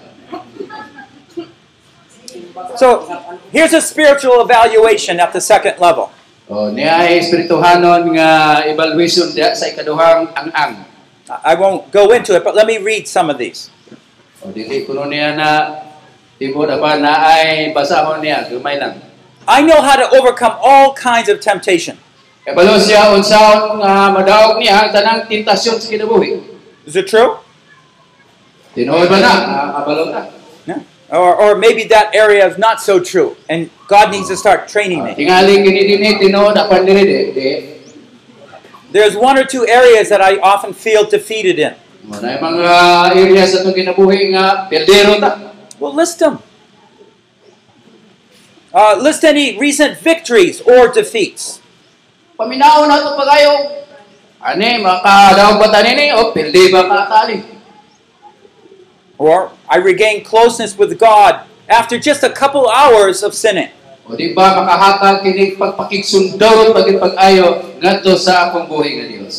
So here's a spiritual evaluation at the second level. Oh, niya ay espirituhanon nga evaluation sa ikaduhang ang-ang. I won't go into it, but let me read some of these. O dili kuno niya na na ay basahon niya gamay lang. I know how to overcome all kinds of temptation. Siya unsaon nga madaog niya ang tanang tentasyon sa kinabuhi. Is it true? Tinuod ba na? Ah, kabalo na. Or, or maybe that area is not so true, and God needs to start training me. Tingali kini dinhi tinuod apan diri di. di. There's one or two areas that I often feel defeated in. Mo na mga area sa itong kinabuhi nga perdero ta. Well, list them. Uh, list any recent victories or defeats. Paminaw na ito pagayo. Ani, makadaog ba? O, pildi ba? Or I regain closeness with God after just a couple hours of sinning. O di ba makahatag kini pagit pag-ayo ngadto sa akong buhi nga Dios.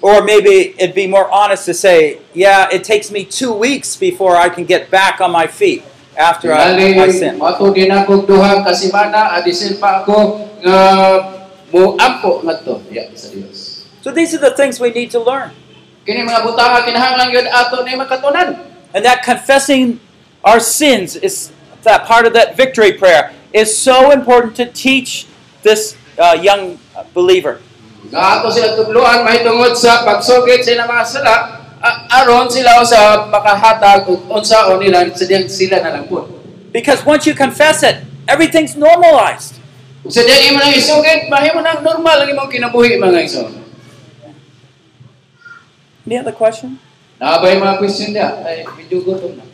Or maybe it'd be more honest to say, yeah, it takes me two weeks before I can get back on my feet after I, I sin. mato din ako duha ka semana adisin pa ako nga mo ampo ngadto ya sa Dios. So these are the things we need to learn. Kini mga butanga kinahanglan gyud ato ni makatunan. And that confessing our sins is that part of that victory prayer is so important to teach this uh, young believer. Nga ato sila tudloan mahitungod sa pagsugid sa mga sala aron sila sa makahatag ug unsaon nila sila na lang. Because once you confess it, everything's normalized. Ug sadyang imo nang isugid mahimo nang normal ang imong kinabuhi mga igsoon. Any other question? Nabay mga question dia ay medyo gutom na.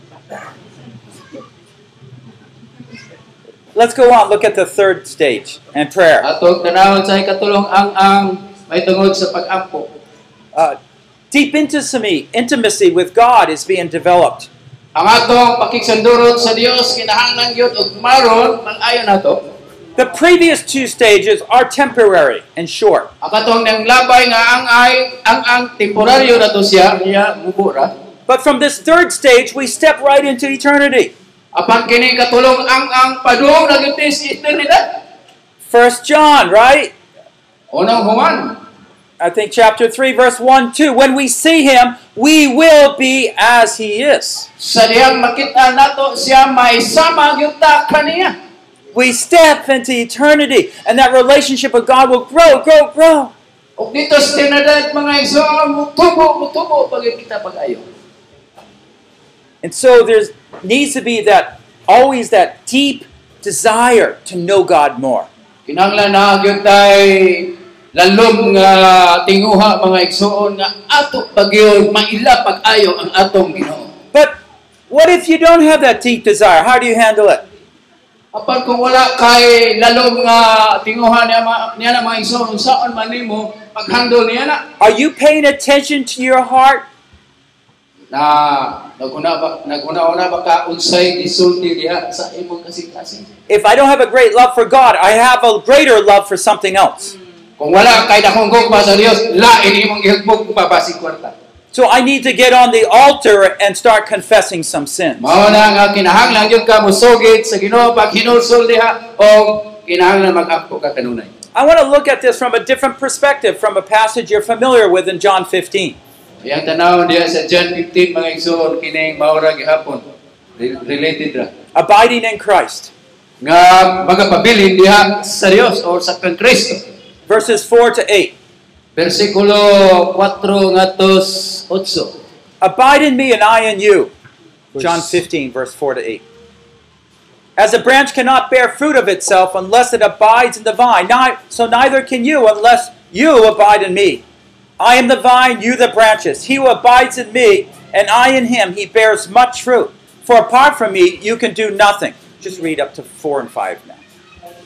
Let's go on. Look at the third stage and prayer. Ato tanawon sa ikatulong ang ang ay tungod sa pag-ampo. Uh, deep intimacy, intimacy with God is being developed. Ang atong pakigsandurot sa Dios kinahanglan gyud og maron mag-ayo nato. The previous two stages are temporary and short. Ang nang labay nga ang ay ang ang temporaryo na to siya niya mubura. But from this third stage, we step right into eternity. Apan kini katulong ang ang padung na gyud sa eternidad. First John, right? Unang Juan, I think chapter 3, verse 1, 2. When we see him, we will be as he is. sa diyang makita nato siya may gyud ta kaniya. We step into eternity, and that relationship with God will grow, grow, grow. Ug dito sa eternidad mga igsoon mutubo mutubo pag kita pag-ayo. And so there needs to be that always that deep desire to know God more. Kinahanglan na gyud tay lalom nga ah, tinguha mga igsoon nga ato pagyud maila pag-ayo ang atong Ginoo. But what if you don't have that deep desire? How do you handle it? Apan kung wala kay lalom nga tinguha niya, niya na mga igsoon unsaon man nimo paghandle niya na Are you paying attention to your heart? na naguna ba naguna-una ba ka unsay gisulti diha sa imong kasing-kasing. If I don't have a great love for God, I have a greater love for something else. Kung wala kay dakong gugma sa Dios, lain imong gihugbog kung babasig kwarta. So I need to get on the altar and start confessing some sins. Mao na nga kinahanglan gyud ka musugid sa Ginoo pag hinulsol diha o kinahanglan mag-ampo ka kanunay. I want to look at this from a different perspective, from a passage you're familiar with in John 15. Iyang tanaw diha sa John 15 mga igsoon kining maura gihapon related ra Abiding in Christ. nga magapabilin diha sa Dios o sa Kristo. Verses 4 to 8. Versikulo 4 ngatos 8. Abide in me and I in you. John 15, verse 4 to 8. As a branch cannot bear fruit of itself unless it abides in the vine, so neither can you unless you abide in me. I am the vine, you the branches. He who abides in me, and I in him, he bears much fruit. For apart from me, you can do nothing. Just read up to 4 and 5 now.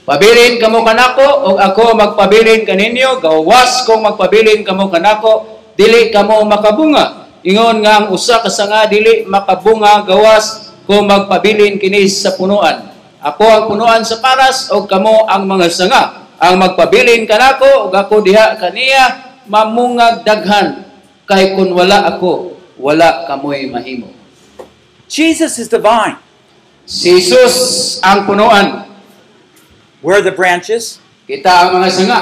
Pabilin kamo kanako ug ako magpabilin kaninyo gawas kong magpabilin kamo kanako dili kamo makabunga. Ingon nga ang usa ka sanga dili makabunga gawas kung magpabilin kini sa punuan. Ako ang punuan sa paras ug kamo ang mga sanga. Ang magpabilin kanako ug ako diha kaniya mamungag daghan. Kay kun wala ako wala kamoy mahimo. Jesus is the vine. si Jesus ang punuan We're the branches. kita ang mga sanga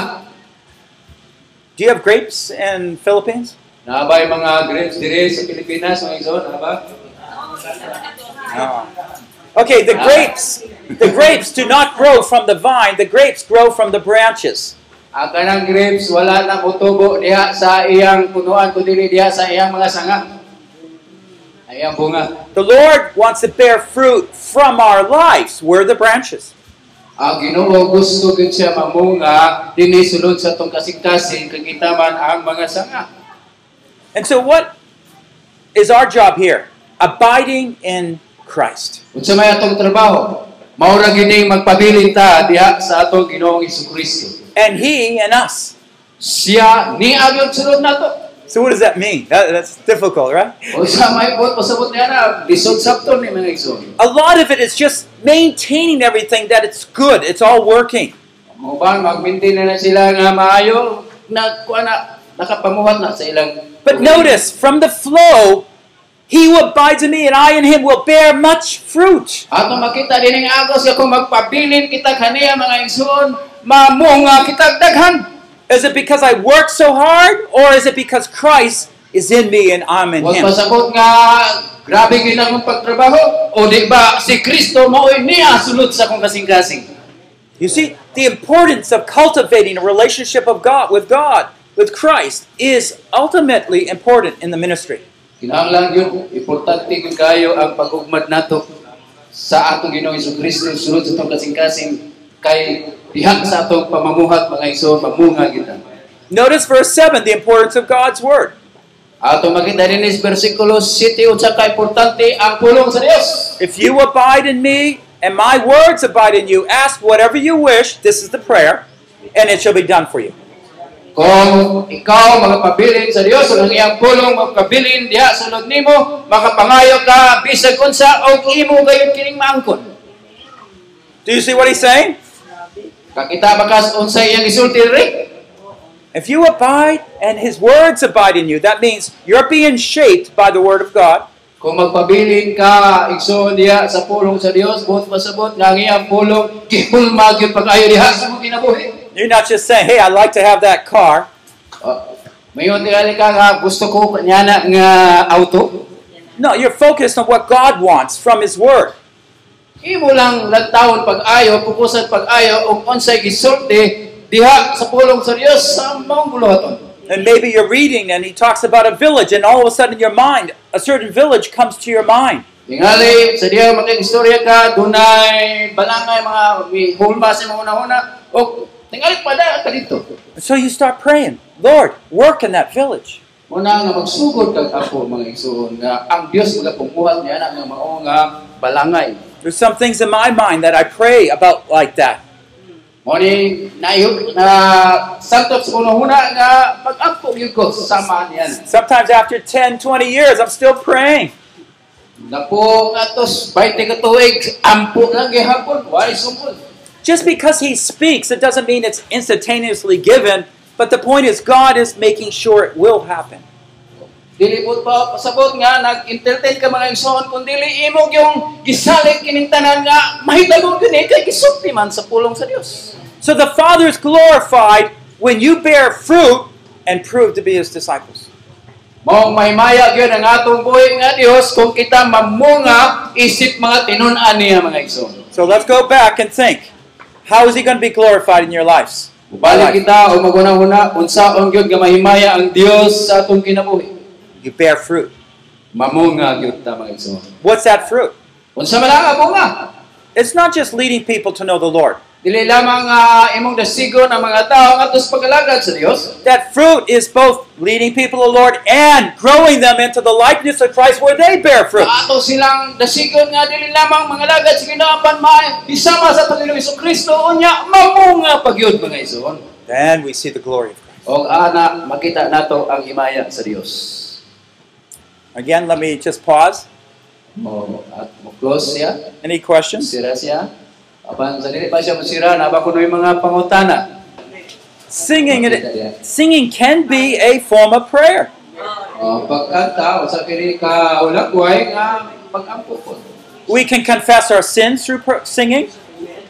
Do you have grapes in Philippines? Nabay mga grapes dire sa Pilipinas, mga igsoon, naba? Oh. Okay, the grapes, the grapes do not grow from the vine. The grapes grow from the branches. Ang kanang grapes wala na mutubo diha sa iyang punuan kundi diha sa iyang mga sanga. Ayang bunga. The Lord wants to bear fruit from our lives. We're the branches. Ang Ginoo gusto gid siya mamunga dinhi sulod sa tong kasing-kasing kag kita man ang mga sanga. And so, what is our job here? Abiding in Christ. Unsa may atong trabaho? Mao ra gid magpabilin ta diha sa atong Ginoong Hesukristo. And He and us. Siya ni agyod sulod nato. So, what does that mean? That, that's difficult, right? Unsa may bot pasabot niya na lisod sabton ni mga igsoon. A lot of it is just maintaining everything that it's good, it's all working. Mo ba mag-maintain na, na sila nga maayo na kuha na nakapamuhat na sa ilang But notice, from the flow, He who abides in me and I in Him will bear much fruit. Ato makita din ang agos kung magpabilin kita kaniya mga igsoon mamunga kita daghan. Is it because I work so hard, or is it because Christ is in me and I'm in Huwag Him? pasabot nga grabe gid akong pagtrabaho o di ba si Kristo mao'y niya sulod sa akong kasing-kasing. You see, the importance of cultivating a relationship of God with God, with Christ, is ultimately important in the ministry. Kinahanglan yun, importante yun kayo ang pag-ugmad nato sa atong Ginoong Kristo sulod sa atong kasing-kasing kay diha sa atong pamamuhat mga igsoon mamunga kita. Notice verse 7, the importance of God's Word. Ato makita din is versikulo 7 unsa ka importante ang pulong sa Dios. If you abide in me and my words abide in you, ask whatever you wish, this is the prayer, and it shall be done for you. Kung ikaw magpabilin sa Dios ug ang iyang pulong magpabilin diha sa sulod nimo, makapangayo ka bisag unsa og imo gayud kining maangkon. Do you see what he's saying? Kakita ba ka unsa iyang diri? If you abide and his words abide in you, that means you're being shaped by the word of God. Kung magpabilin ka igsoon sa pulong sa Dios, buot pasabot nga ang iyang pulong gihulma gyud pag-ayo diha sa kinabuhi. You're not just saying, hey, I'd like to have that car. Oh, mayon ka nga gusto ko kanya na nga auto. No, you're focused on what God wants from his word. Imo lang lantawon pag-ayo, pupusan pag-ayo ug unsay gisulti diha sa pulong sa Dios sa maong buluhaton. And maybe you're reading and he talks about a village, and all of a sudden your mind, a certain village comes to your mind. Tingali sa diha makig-istorya ka dunay balangay mga hulma sa mga una-una o tingali pa da ka dito. So you start praying, Lord, work in that village. Muna nga magsugod kag ako mga igsoon nga ang Dios magapumuhat niya na nga mao nga balangay. There's some things in my mind that I pray about like that. Mo ni na santot sa nga pag-ako gyud ko sama niyan. Sometimes after 10, 20 years, I'm still praying. Napo atos 20 ka tuig ampo lang gihapon why sumpol. Just because he speaks, it doesn't mean it's instantaneously given, but the point is, God is making sure it will happen. Dili po pa pasabot nga nag-entertain ka mga igsoon kun dili imo yung gisalig kining tanan nga mahitabo kini kay gisulti man sa pulong sa Dios. So the Father is glorified when you bear fruit and prove to be his disciples. Mao mahimaya gyud ang atong buhi nga Dios kung kita mamunga isip mga tinun-an niya mga igsoon. So let's go back and think. How is he going to be glorified in your lives? Balik kita o maguna-una unsaon gyud nga mahimaya ang Dios sa atong kinabuhi. You bear fruit. Mamunga gyud ta mga igsoon. What's that fruit? Unsa man ang bunga? It's not just leading people to know the Lord. Dili lamang ah, imong dasigon ang mga tao nga tus pagalagad sa Dios. That fruit is both leading people to the Lord and growing them into the likeness of Christ where they bear fruit. Ato silang dasigon nga dili lamang mga lagad sa kinaapan maay isama sa Panginoong Kristo unya mamunga pagyud mga igsoon. Then we see the glory of Christ. O ana makita nato ang himaya sa Dios. Again, let me just pause. Mo uh, close siya. Any questions? Sira siya. Apan sa pa siya masira na mga pangutana. Singing, it, singing can be a form of prayer. Pagkanta sa kini ka ulagway nga. We can confess our sins through singing.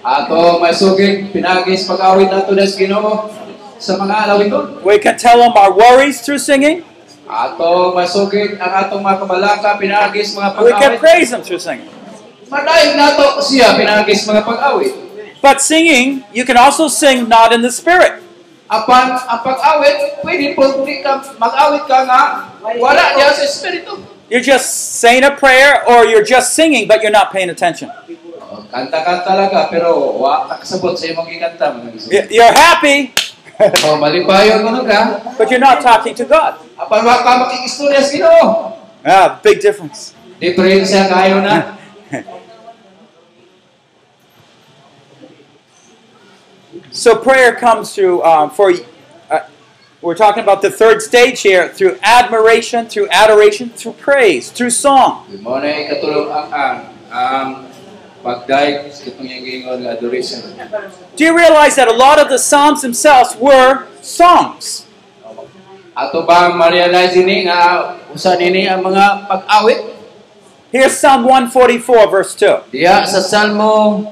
Ato may sugid pinagis pag-awit nato des Ginoo sa mga alawiton. We can tell them our worries through singing. Ato masugid ang atong mga kabalaka pinagis mga We can pag-awit. praise Him through singing. Madayog nato siya pinagis mga pag-awit. But singing, you can also sing not in the Spirit. Apan ang pag-awit, pwede po ka mag-awit ka nga wala diya sa espiritu. You're just saying a prayer or you're just singing, but you're not paying attention. Oh, Kanta-kanta talaga pero wa ka kasabot sa imong gikanta mga igsoon. Y- You're happy, Oh, ka. but you're not talking to God. Apan wa ka makikistorya sa Ginoo. Ah, big difference. Diferensya kayo na. So prayer comes through um, for. Uh, we're talking about the third stage here through admiration, through adoration, through praise, through song. Mo na ikatulong ang ang Do you realize that a lot of the psalms themselves were songs? Ato ba ma-realize ini nga usa nini ang mga pag-awit Here's Psalm 144, verse 2. diya sa Salmo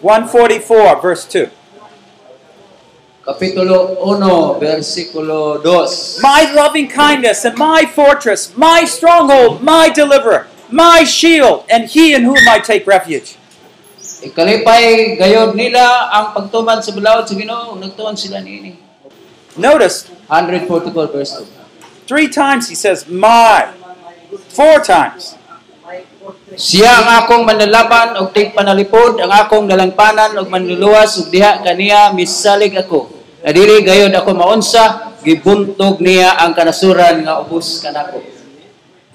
144, verse 2. kapitulo 1 bersikulo 2. My loving kindness and my fortress, my stronghold, my deliverer, my shield, and he in whom I take refuge. Ikalipay gayod nila ang pagtuman sa bulawod sa Ginoo nagtuon sila niini. Notice, 144 verse 2. three times he says, my. Four times. Siya ang akong manlalaban og tigpanalipod, ang akong nalangpanan og manluluwas ug diha kaniya misalig ako. Adili gayod ako maunsa, gibuntog niya ang kanasuran nga ubos kanako.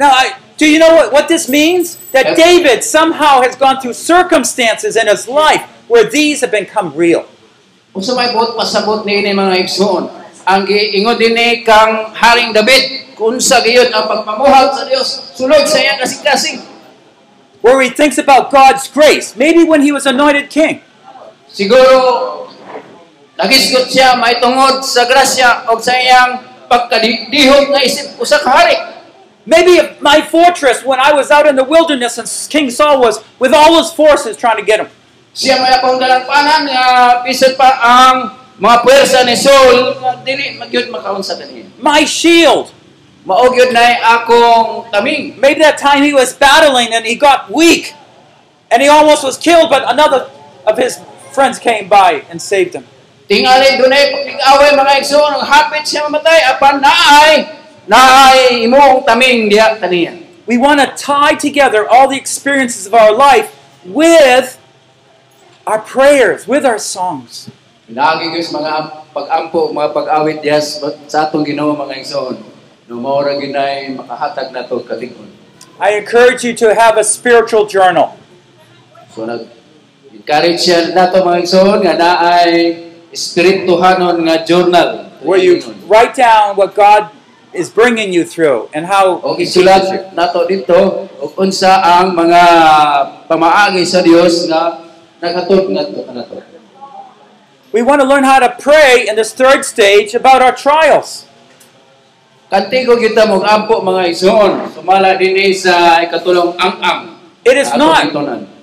Now, I, do you know what, what this means? That. David somehow has gone through circumstances in his life where these have become real. Kung sa may buot pasabot ni ini mga igsoon, ang giingon kang Haring David, kung sa gayon ang pagpamuhat sa Dios, sulod sa iyang kasing-kasing. Where he thinks about God's grace, maybe when he was anointed king. Siguro, nagisgot siya may tungod sa grasya o sa iyang pagkadihog na isip usa ka hari. Maybe my fortress when I was out in the wilderness and King Saul was with all his forces trying to get him. Siya may akong nga bisan pa ang mga puwersa ni Saul dili magyud makaon sa. My shield. Mao gyud akong taming. Maybe that time he was battling and he got weak and he almost was killed, but another of his friends came by and saved him. Tingali dunay mga igsoon, hapit siya mamatay apan naay naay imong taming diha kaniya. We want to tie together all the experiences of our life with our prayers, with our songs. Lagi guys mga am- mga pag-awit diha sa sa atong Ginoo mga igsoon. No mao ra ginay makahatag nato kalig-on. I encourage you to have a spiritual journal. So nag encourage nato mga igsoon nga naay espirituhanon nga journal. where you write down what God is bringing you through and how O He teaches isulat nato dito ug unsa ang mga pamaagi sa Dios nga ngadto kanato. We want to learn how to pray in this third stage about our trials. Kantigo kita mong ampo mga igsoon. Sumala dinhi eh sa ikatulong ang-ang. It is not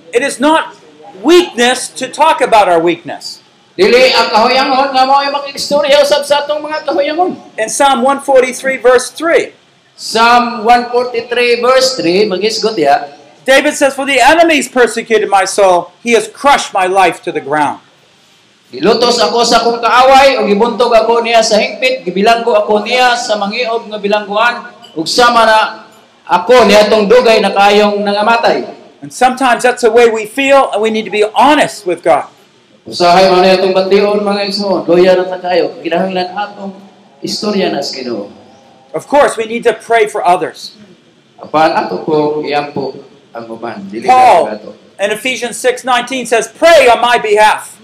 it is not weakness to talk about our weakness. Dili ang nga mao usab sa atong mga. In Psalm 143 verse 3, Psalm 143 verse 3 magisgot ya. David says, "For the enemies persecuted my soul; he has crushed my life to the ground." Gilutos ako sa akong kaaway gibuntog ako niya sa hingpit, gibilanggo ako niya sa nga bilangguan ug sama na ako niadtong dugay na kayong nangamatay. And sometimes that's the way we feel, and we need to be honest with God. Usahay man atong bation mga igsoon, loya na ta kayo. Kinahanglan atong istorya na sa Ginoo. Of course, we need to pray for others. Apan ato ko iampo ang uban. Paul in Ephesians 6:19 says, "Pray on my behalf."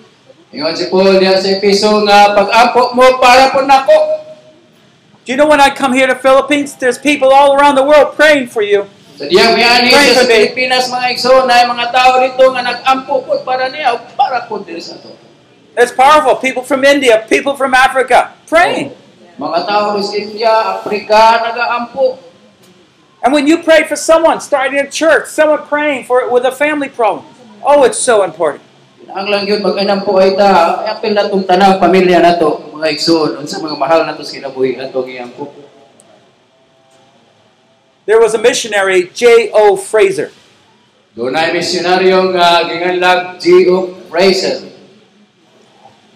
Ingon si Paul diya sa Episo nga pag-ampo mo para po nako. Do you know when I come here to Philippines, there's people all around the world praying for you. Sa diyang miyani sa. Pilipinas mga igsoon na mga tao dito nga nag-ampo po para niya ug para po diri sa ato. It's powerful. People from India, people from Africa praying. Mga tao sa India, Afrika nag-aampo. And when you pray for someone starting a church, someone praying for it with a family problem, oh, it's so important. Ang lang yun, mag-anampo ay ta, apil na itong tanang pamilya na to, mga igsoon, unsa mga mahal na to sa kinabuhi na to giyampo. There was a missionary, J.O. Fraser. Doon ay misyonaryo nga ginganlag G.O. Fraser.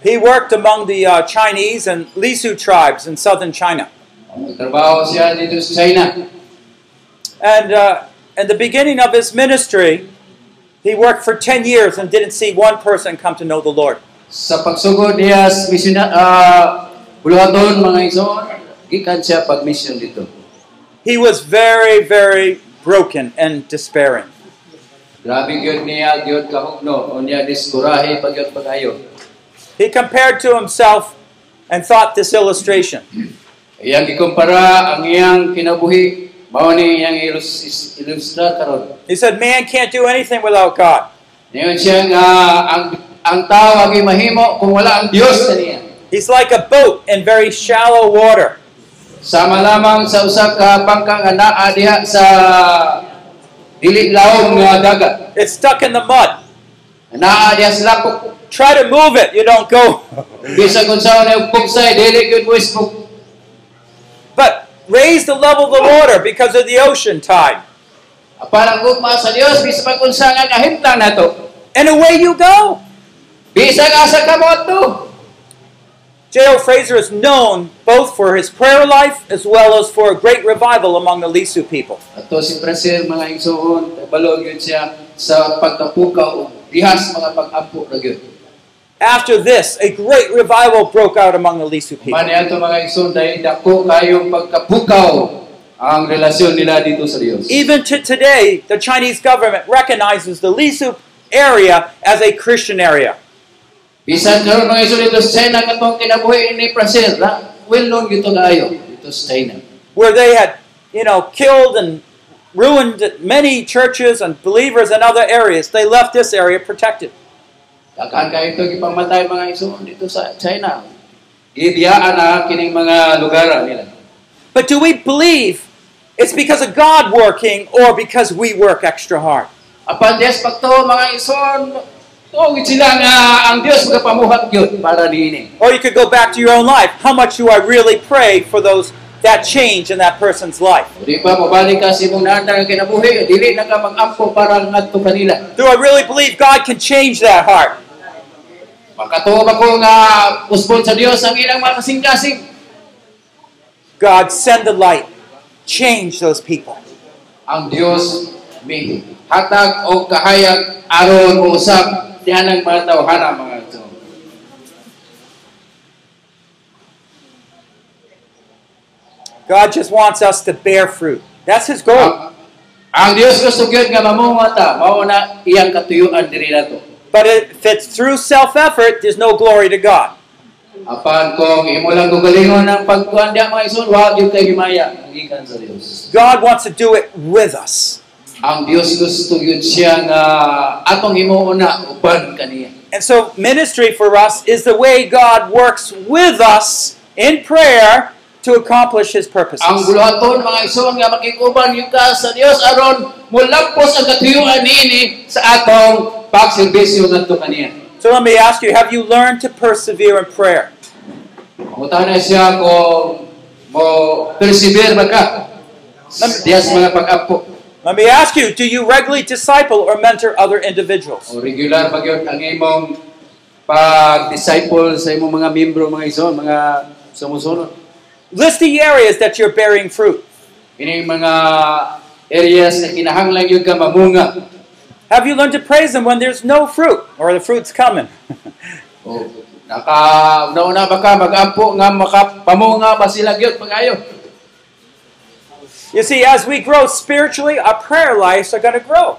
He worked among the uh, Chinese and Lisu tribes in southern China. Nagtrabaho siya dito sa China. And uh, at the beginning of his ministry, he worked for 10 years and didn't see one person come to know the Lord. Sa pagsugod niya misyon, uh, buluhaton mga igsoon, gikan siya pag-mission dito. He was very, very broken and despairing. Grabe gyud niya gyud kahugno, o niya diskurahe pagyud pagayo. He compared to himself and thought this illustration. Iyang gikumpara ang iyang kinabuhi mao ni iyang ilus- is- ilustra karon. He said, Man can't do anything without God. Niyon siya nga ang ang tao agi mahimo kung wala ang Dios sa niya. He's like a boat in very shallow water. Sama lamang sa usa ka nga ah, diha sa dili lawom nga dagat. It's stuck in the mud. Naa diha sa lapok. Try to move it, you don't go. Bisa saan na pugsay eh, dili gyud mo. But raise the level of the water because of the ocean tide. Apan ang gugma sa Dios bisa pa kung saan nga kahimtang nato. And away you go. Bisag asa ka mo adto. J.O. Fraser is known both for his prayer life as well as for a great revival among the Lisu people. Ato si Fraser mga igsoon, balog yun siya sa pagkapukaw dihas mga pag-ampo ra gyud. After this, a great revival broke out among the Lisu people. Mani ato mga igsoon dahil dako kayong pagkapukaw ang relasyon nila dito sa. Even to today, the Chinese government recognizes the Lisu area as a Christian area. Bisan karon mga iso dito sa China katong kinabuhi ni Fraser, na well known gito kaayo dito sa China. where they had, you know, killed and ruined many churches and believers in other areas. They left this area protected. Dakan kayo ito gipamatay mga iso dito sa China. Gibiyaan na kining mga lugar nila. But do we believe it's because of God working or because we work extra hard? Apan Diyos pagto mga ison, tuwid sila nga ang Diyos magapamuhat gyud para niini. Or you could go back to your own life. How much do I really pray for those that change in that person's life? O di ba mabalik ka sa imong nanda nga kinabuhi, dili na ka mag-ampo para ngadto kanila. Do I really believe God can change that heart? Makatuo ba ko nga usbon sa Dios ang ilang mga kasing-kasing? God, send the light. Change those people. Ang Dios mi hatag o kahayag aron mo usab dihanang mga tawhana mga ito. God just wants us to bear fruit. That's His goal. Ah, ang, ang Dios gusto gyud nga mao na iyang katuyuan diri nato. But if it's through self effort, there's no glory to God. Apan kung imo lang gugalingon ang pagkuan diha mga isun, wa gyud kay himaya ang gikan sa Dios. God wants to do it with us. Ang Dios gusto gyud siya nga atong himuuna uban kaniya. And so, ministry for us is the way God works with us in prayer to accomplish His purposes. Ang guluhaton mga ison nga makikuban yung ka sa Dios aron mulampos ang katuyuan niini sa atong pagserbisyo ngadto kaniya. So, let me ask you have you learned to persevere in prayer? Mangutan na siya kung mo persevere ba ka Dios mga pag-apo. Let me ask you do you regularly disciple or mentor other individuals? O regular ba gyud ang imong pag-disciple sa imong mga membro mga ison, mga sumusunod. List the areas that you're bearing fruit. Ini mga areas na kinahanglan yun ka mamunga. Have you learned to praise them when there's no fruit or the fruit's coming? O, oh, naka, una ba ka mag-ampo nga makapamunga ba sila gyud pag-ayo? You see, as we grow spiritually, our prayer lives are going to grow.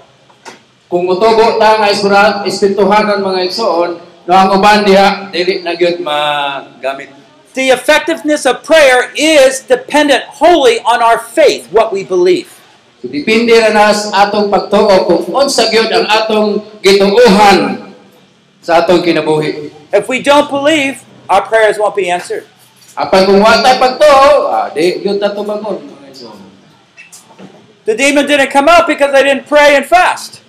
Kung mutubo ta nga isura, espirituhanon mga igsoon, no ang uban diha dili na gyud magamit. The effectiveness of prayer is dependent wholly on our faith, what we believe. So, depende ra na sa atong pagtuo kung unsa gyud ang atong gituohan sa atong kinabuhi. If we don't believe, our prayers won't be answered. Apan kung wa tay pagtuo, ah, di gyud ta tumagon mga igsoon. The demon didn't come out because they didn't pray and fast.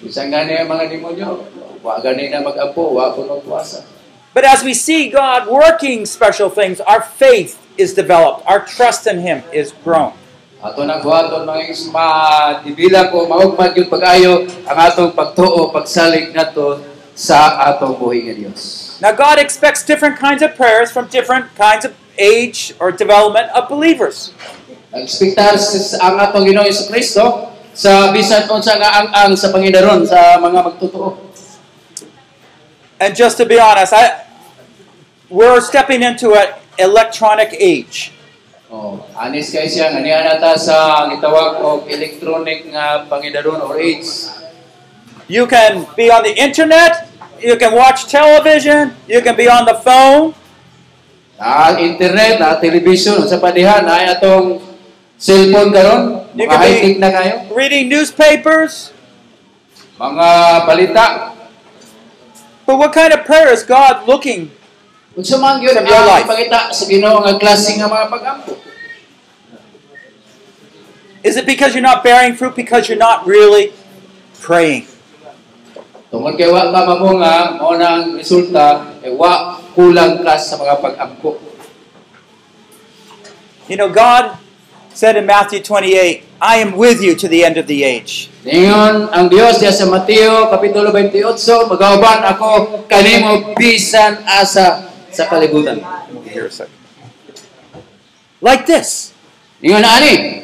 Isang gani ang mga demonyo, wa gani na mag-ampo, kuno puasa. But as we see God working special things, our faith is developed, our trust in Him is grown. Ato nang mga isma, dibila ko maugmad yung pag-ayo ang atong pagtuo, pagsalig nato sa atong nga Dios. Now, God expects different kinds of prayers from different kinds of age or development of believers. Nagspektar ang atong Ginoo Hesus Kristo sa bisan unsa nga ang-ang sa Panginoon sa mga magtutuo. And just to be honest, I, we're stepping into an electronic age. Oh, anis kay siya nga niya nata sa gitawag og electronic nga Panginoon or AIDS. You can be on the internet, you can watch television, you can be on the phone, Na internet, na television, sa padihan, na atong cellphone karon, You can be- high-tech na kayo. reading newspapers. Mga balita, But what kind of prayer is God looking? Unsa man gyud ang your life. sa Ginoo nga klase nga mga pag-ampo. Is it because you're not bearing fruit because you're not really praying? Tungod kay wa ka mamunga, mao na ang resulta kay wa kulang ka sa mga pag-ampo. You know, God said in Matthew 28, I am with you to the end of the age. Ningon ang Dios diya sa Mateo kapitulo 28, magauban ako kanimo bisan asa sa kalibutan. Here a second. Like this Ningon na ani,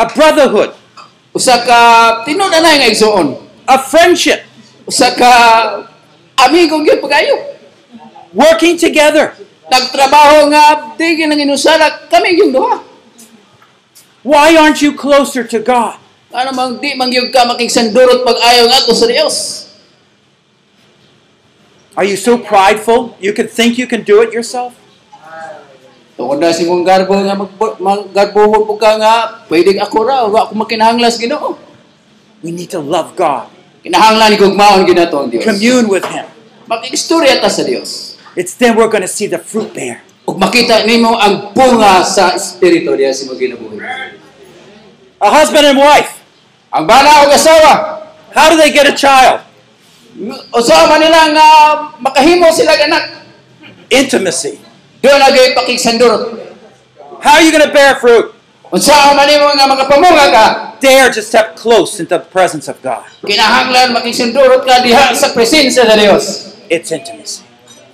a brotherhood, usa ka tinud na nga igsuon, a friendship, usa ka amigo gyud pagayo. working together. Nagtrabaho nga di gyud nang inusara kami yung duha. Why aren't you closer to God? Ano mang di man gyud ka makigsandurot pag-ayo nga to sa Dios. Are you so prideful you can think you can do it yourself? Tungod na si mong garbo nga maggarbohon po ka nga, pwede ako raw, wa ako makinahanglas ginoo. We need to love God, Kinahanglan ni gugmaon ginato ang Dios. commune with Him. Makikistorya ta sa Dios. It's then we're going to see the fruit bear. Ug makita nimo ang bunga sa espiritu diya si mo ginabuhi. A husband and wife, Ang bana ug asawa, how do they get a child? usaha man nila nga makahimo sila anak. Intimacy. Doon lagay pakigsandurot. How are you going to bear fruit? Unsa man nimo nga makapamunga ka, Dare to step close into the presence of God. kinahanglan makigsandurot ka diha sa presensya sa Dios. It's intimacy.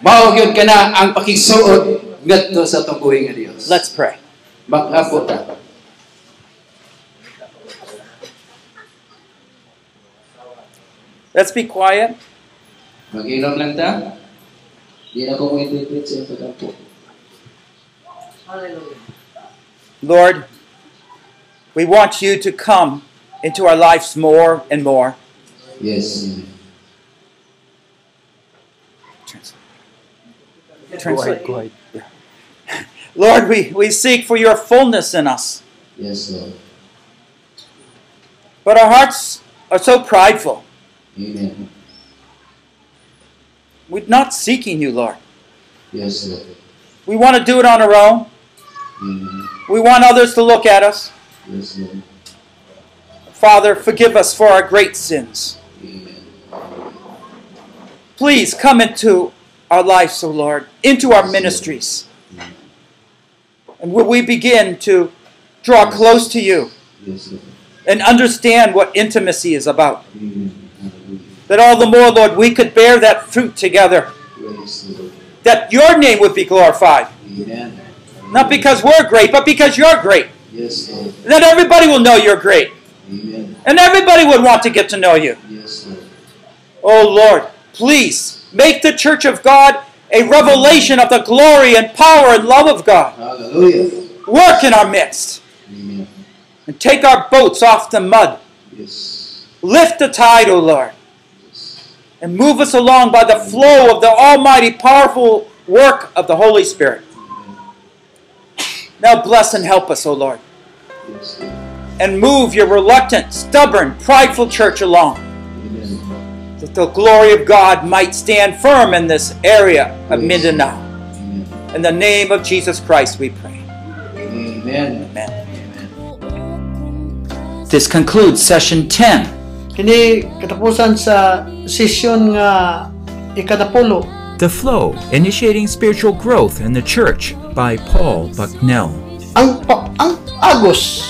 Mao gyud kana ang pakigsuod ngadto sa atong buhi Dios. Let's pray. Mag-apo ta. Let's be quiet. Mag-inom lang ta. Di na ko mo interpret sa pag-apo. Lord, we want you to come into our lives more and more. Yes. Translate. Go ahead. Lord, we, we seek for your fullness in us. Yes, Lord. But our hearts are so prideful. Amen. We're not seeking you, Lord. Yes, Lord. We want to do it on our own. Amen. We want others to look at us. Yes, Lord. Father, forgive us for our great sins. Amen. Please come into our lives, O Lord, into our ministries. And will we begin to draw close to you Yes, and understand what intimacy is about? Amen. That all the more, Lord, we could bear that fruit together. That your name would be glorified. Amen. Not because we're great, but because you're great. Yes, Lord. That everybody will know you're great. Amen. And everybody would want to get to know you. Yes, Lord. Oh Lord, please make the church of God a revelation of the glory and power and love of God. Hallelujah. Work in our midst Amen. and take our boats off the mud. Yes. Lift the tide, O Lord, and move us along by the flow of the almighty, powerful work of the Holy Spirit. Now bless and help us, O Lord, and move your reluctant, stubborn, prideful church along, that the glory of God might stand firm in this area of Mindanao. In the name of Jesus Christ, we pray. Amen. Amen. This concludes session 10. Kini katapusan sa sesyon nga ikatapulo The Flow Initiating Spiritual Growth in the Church by Paul Bucknell. ang pa, ang agos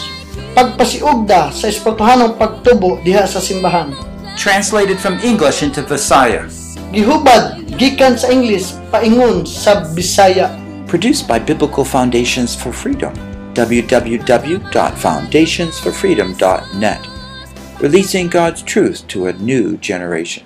pagpasiugda sa espirituhanong pagtubo diha sa simbahan. Translated from English into Visayas. Gihubad gikan sa English paingon sa Bisaya. Produced by Biblical Foundations for Freedom. www.foundationsforfreedom.net. Releasing God's truth to a new generation.